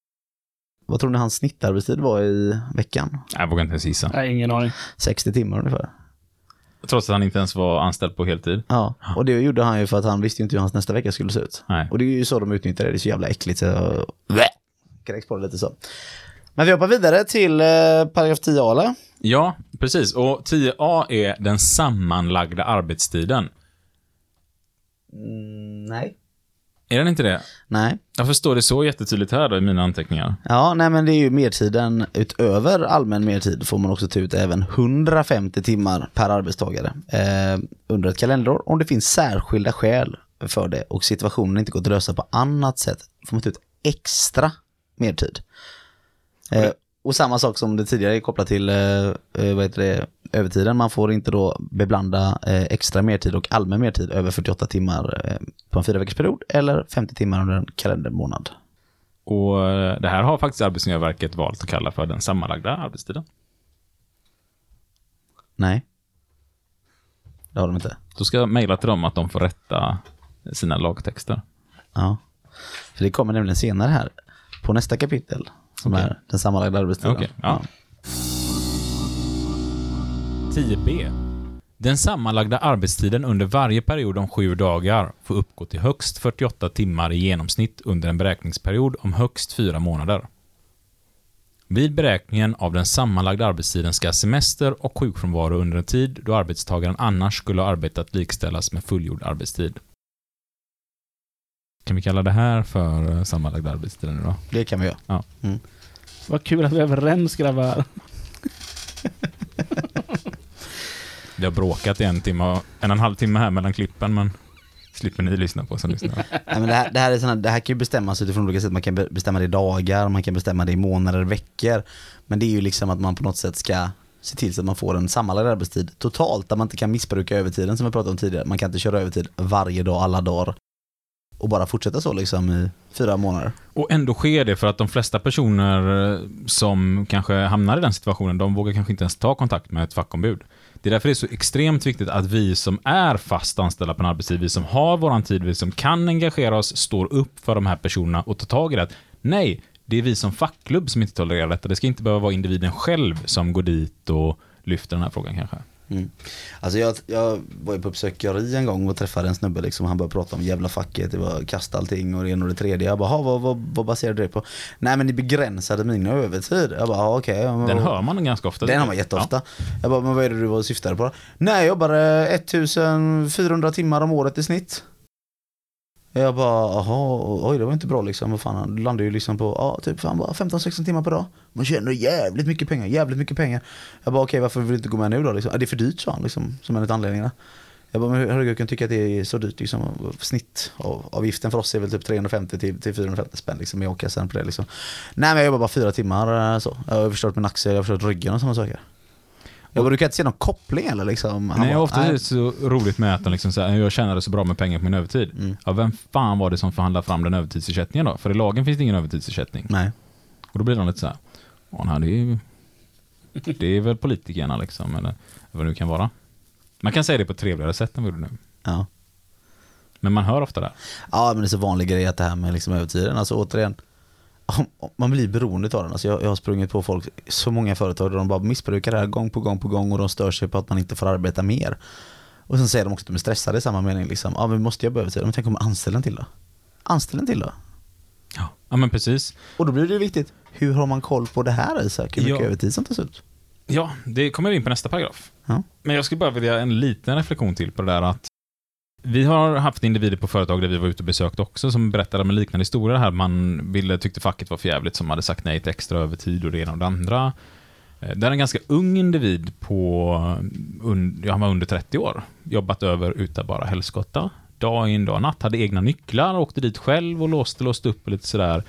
Vad tror ni hans snittarbetstid var i veckan?
Jag vågar inte ens gissa.
Nej, ingen aning.
60 timmar ungefär.
Trots att han inte ens var anställd på heltid.
Ja, och det gjorde han ju för att han visste ju inte hur hans nästa vecka skulle se ut.
Nej.
Och det är ju så de utnyttjar det, det är så jävla äckligt. Så! Kräks på det lite så. Men vi hoppar vidare till eh, paragraf 10a eller?
Ja, precis. Och 10a är den sammanlagda arbetstiden.
nej.
Är den inte det?
Nej.
Jag förstår det så jättetydligt här då i mina anteckningar.
Ja, nej men det är ju mertiden utöver allmän mertid får man också ta ut även 150 timmar per arbetstagare eh, under ett kalenderår om det finns särskilda skäl för det och situationen inte går att lösa på annat sätt får man ta ut extra mertid. Eh, och samma sak som det tidigare är kopplat till eh, eh, vad heter det, övertiden. Man får inte då beblanda eh, extra mertid och allmän mertid över 48 timmar eh, på en fyra veckors period eller 50 timmar under en kalendermånad.
Och eh, det här har faktiskt Arbetsmiljöverket valt att kalla för den sammanlagda arbetstiden.
Nej. Det har de inte.
Då ska jag mejla till dem att de får rätta sina lagtexter.
Ja. För det kommer nämligen senare här på nästa kapitel som
Okej.
är den sammanlagda arbetstiden.
Okej, ja. 10b. Den sammanlagda arbetstiden under varje period om sju dagar får uppgå till högst 48 timmar i genomsnitt under en beräkningsperiod om högst fyra månader. Vid beräkningen av den sammanlagda arbetstiden ska semester och sjukfrånvaro under en tid då arbetstagaren annars skulle ha arbetat likställas med fullgjord arbetstid. Kan vi kalla det här för eh, sammanlagda arbetstiden nu då?
Det kan vi göra.
Vad kul att vi är överens grabbar.
Vi har bråkat i en timme och en och en halv timme här mellan klippen, men slipper ni lyssna på som lyssnar.
Nej, men det, här, det, här är såna, det här kan ju bestämmas utifrån olika sätt. Man kan be- bestämma det i dagar, man kan bestämma det i månader, veckor. Men det är ju liksom att man på något sätt ska se till så att man får en sammanlagd arbetstid totalt där man inte kan missbruka övertiden som vi pratade om tidigare. Man kan inte köra övertid varje dag, alla dagar och bara fortsätta så liksom i fyra månader.
Och ändå sker det för att de flesta personer eh, som kanske hamnar i den situationen, de vågar kanske inte ens ta kontakt med ett fackombud. Det är därför det är så extremt viktigt att vi som är fast anställda på en arbetstid, vi som har våran tid, vi som kan engagera oss, står upp för de här personerna och tar tag i det. Nej, det är vi som fackklubb som inte tolererar detta. Det ska inte behöva vara individen själv som går dit och lyfter den här frågan kanske.
Alltså jag, jag var ju på besökare en gång och träffade en snubbe liksom. Han började prata om jävla facket, det var kasta allting och det ena och det tredje. Jag bara, "Ha, vad, vad, vad du det på? Nej men det begränsade min övertid. Jag bara, "Ja, okej. ja, men
Den hör man ganska ofta.
Den har man jätteofta. Jag bara, men vad är det du syftade på? Nej, jag jobbade 1400 timmar om året i snitt. Jag bara, jaha, oj det var inte bra liksom. Vad fan, han landade ju liksom på, ja typ fan bara 15-16 timmar per dag. Man tjänar jävligt mycket pengar, jävligt mycket pengar. Jag bara, okej varför vill du inte gå med nu då liksom? Det är för dyrt sa han liksom, som en av anledningarna. Jag bara, men hur jag kan tycka att det är så dyrt liksom. Snitt av avgiften för oss är väl typ 350 till, till 450 spänn liksom i a-kassan på det liksom. Nej men jag jobbar bara fyra timmar eh, så. Jag har förstört min axel, jag har förstört ryggen och sådana saker. Jag bara, du kan inte se någon koppling eller liksom? Han
Nej,
bara,
ofta är det så roligt med att de liksom säger jag tjänade så bra med pengar på min övertid.
Mm.
Ja, vem fan var det som förhandlade fram den övertidsersättningen då? För i lagen finns det ingen övertidsersättning.
Nej.
Och då blir de lite så här, ja, nej, det är ju... Det är väl politikerna liksom, eller vad det nu kan vara. Man kan säga det på ett trevligare sätt än vad vi gjorde nu.
Ja.
Men man hör ofta det.
Ja men det är så vanlig grej att det här med liksom övertiden, alltså återigen man blir beroende av den. Alltså jag, jag har sprungit på folk, så många företag där de bara missbrukar det här gång på gång på gång och de stör sig på att man inte får arbeta mer. Och sen säger de också att de är stressade i samma mening. Liksom. Ja, vi måste jobba övertid. Men tänk om anställa en till då? Anställ en till då?
Ja, ja men precis.
Och då blir det viktigt, hur har man koll på det här Isak? Hur mycket
Ja.
övertid som tas ut?
Ja, det kommer vi in på nästa paragraf.
Ja.
Men jag skulle bara vilja en liten reflektion till på det där att vi har haft individer på företag där vi var ute och besökt också som berättade om en liknande historia här. Man ville, tyckte facket var förjävligt som hade sagt nej till extra övertid och det ena och det andra. Eh, där en ganska ung individ på, ja, han var under 30 år, jobbat över utan bara helskotta. Dag in, dag natt, hade egna nycklar, åkte dit själv och låste, låste upp och lite sådär.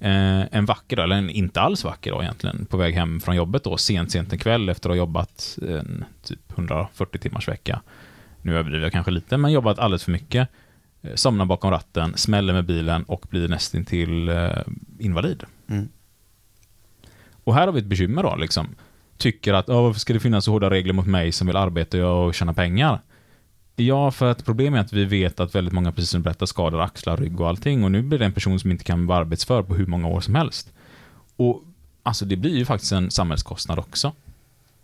Eh, en vacker dag, eller en inte alls vacker dag egentligen, på väg hem från jobbet då, sent, sent en kväll efter att ha jobbat en typ 140 timmars vecka. Nu överdriver jag kanske lite, men jobbat alldeles för mycket. Eh, Somnar bakom ratten, smäller med bilen och blir nästintill eh, invalid.
Mm.
Och här har vi ett bekymmer då, liksom. Tycker att, "Ja, varför ska det finnas så hårda regler mot mig som vill arbeta och tjäna pengar? Ja, för att problemet är att vi vet att väldigt många, precis som du berättar, skadar axlar, rygg och allting. Och nu blir det en person som inte kan vara arbetsför på hur många år som helst. Och alltså, det blir ju faktiskt en samhällskostnad också.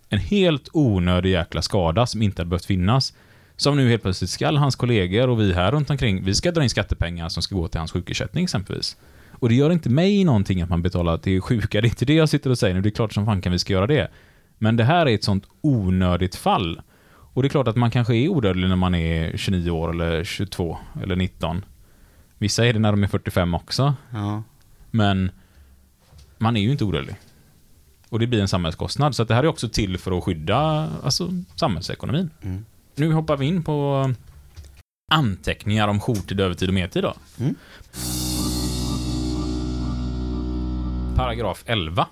En helt onödig jäkla skada som inte hade behövt finnas. Som nu helt plötsligt ska hans kollegor och vi här runt omkring, vi ska dra in skattepengar som ska gå till hans sjukersättning exempelvis. Och det gör inte mig någonting att man betalar till sjuka, det är inte det jag sitter och säger nu, det är klart som fan kan vi ska göra det. Men det här är ett sånt onödigt fall. Och det är klart att man kanske är odödlig när man är 29 år eller 22 eller 19. Vissa är det när de är 45 också,
Ja.
men man är ju inte odödlig. Och det blir en samhällskostnad, så det här är också till för att skydda alltså, samhällsekonomin.
Mm.
Nu hoppar vi in på anteckningar om jourtid, övertid och mertid då.
Mm.
Paragraf 11.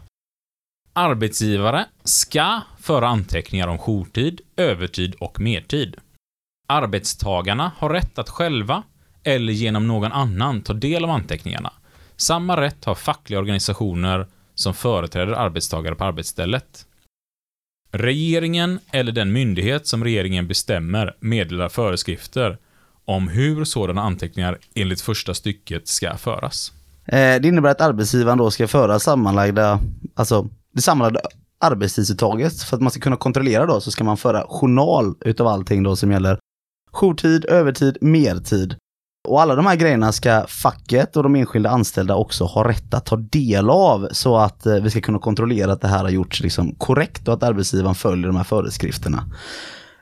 Arbetsgivare ska föra anteckningar om jourtid, övertid och mertid. Arbetstagarna har rätt att själva eller genom någon annan ta del av anteckningarna. Samma rätt har fackliga organisationer som företräder arbetstagare på arbetsstället. Regeringen eller den myndighet som regeringen bestämmer meddelar föreskrifter om hur sådana anteckningar enligt första stycket ska föras.
Eh, det innebär att arbetsgivaren då ska föra sammanlagda, alltså det sammanlagda arbetstidsuttaget. För att man ska kunna kontrollera då så ska man föra journal utav allting då som gäller jourtid, övertid, mertid. Och alla de här grejerna ska facket och de enskilda anställda också ha rätt att ta del av så att eh, vi ska kunna kontrollera att det här har gjorts liksom korrekt och att arbetsgivaren följer de här föreskrifterna.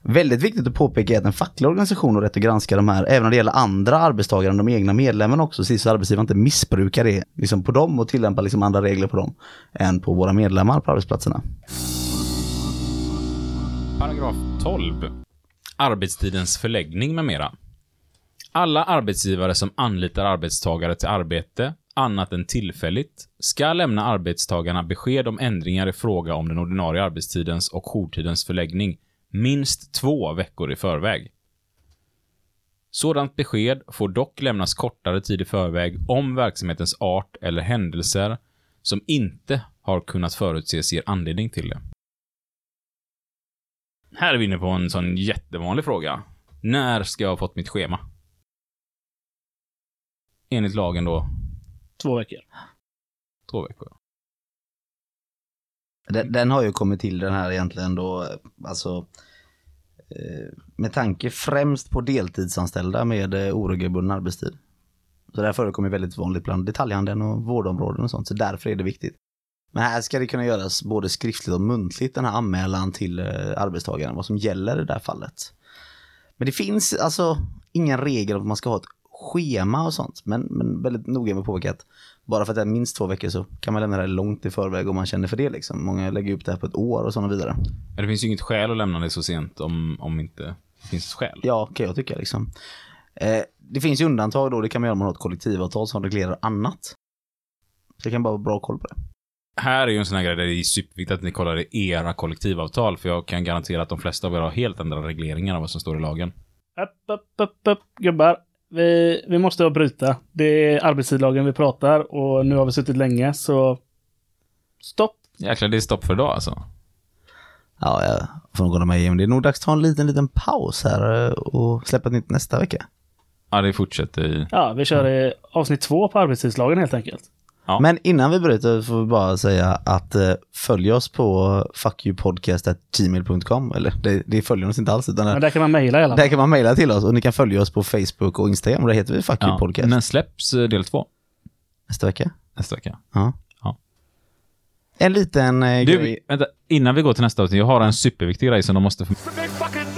Väldigt viktigt att påpeka är att en facklig organisation har rätt att granska de här, även när det gäller andra arbetstagare än de egna medlemmarna också, så att arbetsgivaren inte missbrukar det liksom på dem och tillämpar liksom andra regler på dem än på våra medlemmar på arbetsplatserna.
Paragraf 12. Arbetstidens förläggning med mera. Alla arbetsgivare som anlitar arbetstagare till arbete, annat än tillfälligt, ska lämna arbetstagarna besked om ändringar i fråga om den ordinarie arbetstidens och jourtidens förläggning minst två veckor i förväg. Sådant besked får dock lämnas kortare tid i förväg om verksamhetens art eller händelser som inte har kunnat förutses ger anledning till det. Här är vi inne på en sån jättevanlig fråga. När ska jag ha fått mitt schema? Enligt lagen då,
Två veckor.
två veckor.
Den, den har ju kommit till den här egentligen då, alltså Eh, med tanke främst på deltidsanställda med eh, oregelbunden arbetstid. Så det här förekommer väldigt vanligt bland detaljhandeln och vårdområden och sånt, så därför är det viktigt. Men här ska det kunna göras både skriftligt och muntligt, den här anmälan till eh, arbetstagaren, vad som gäller i det här fallet. Men det finns alltså ingen regel om att man ska ha ett schema och sånt, men, men väldigt noga med påpeka att bara för att det är minst två veckor så kan man lämna det långt i förväg om man känner för det liksom. Många lägger upp det här på ett år och sådana vidare.
Men det finns ju inget skäl att lämna det så sent om, om inte det finns ett skäl.
Ja, kan jag tycka liksom. Eh, det finns ju undantag då, det kan man göra om man har ett kollektivavtal som reglerar annat. Så det kan bara vara bra koll på det.
Här är ju en sån här grej där det är superviktigt att ni kollar i era kollektivavtal, för jag kan garantera att de flesta av er har helt andra regleringar av vad som står i lagen.
Upp, upp, upp, upp, gubbar. Vi, vi måste bryta. Det är arbetstidslagen vi pratar och nu har vi suttit länge så stopp.
Jäklar, det är stopp för idag alltså.
Ja, jag får nog hålla med Jim. Det är nog dags att ta en liten, liten paus här eh, och släppa ett nytt nästa vecka.
Ja, det fortsätter i...
Ja, vi kör i avsnitt två på arbetstidslagen helt enkelt.
Ja.
Men innan vi bryter får vi bara säga att eh, följ oss på fuckyoupodcast.gmail.com eller det, det följer oss inte alls utan
Men där kan man mejla i alla
där
fall.
kan man mejla till oss och ni kan följa oss på Facebook och Instagram och där heter vi Fuck You. Podcast.
När släpps eh, del två?
Nästa vecka.
Nästa vecka.
Ja.
Ja.
En liten eh,
Du,
grej.
vänta. Innan vi går till nästa avsnitt, jag har en superviktig grej som de måste... få-
big fucking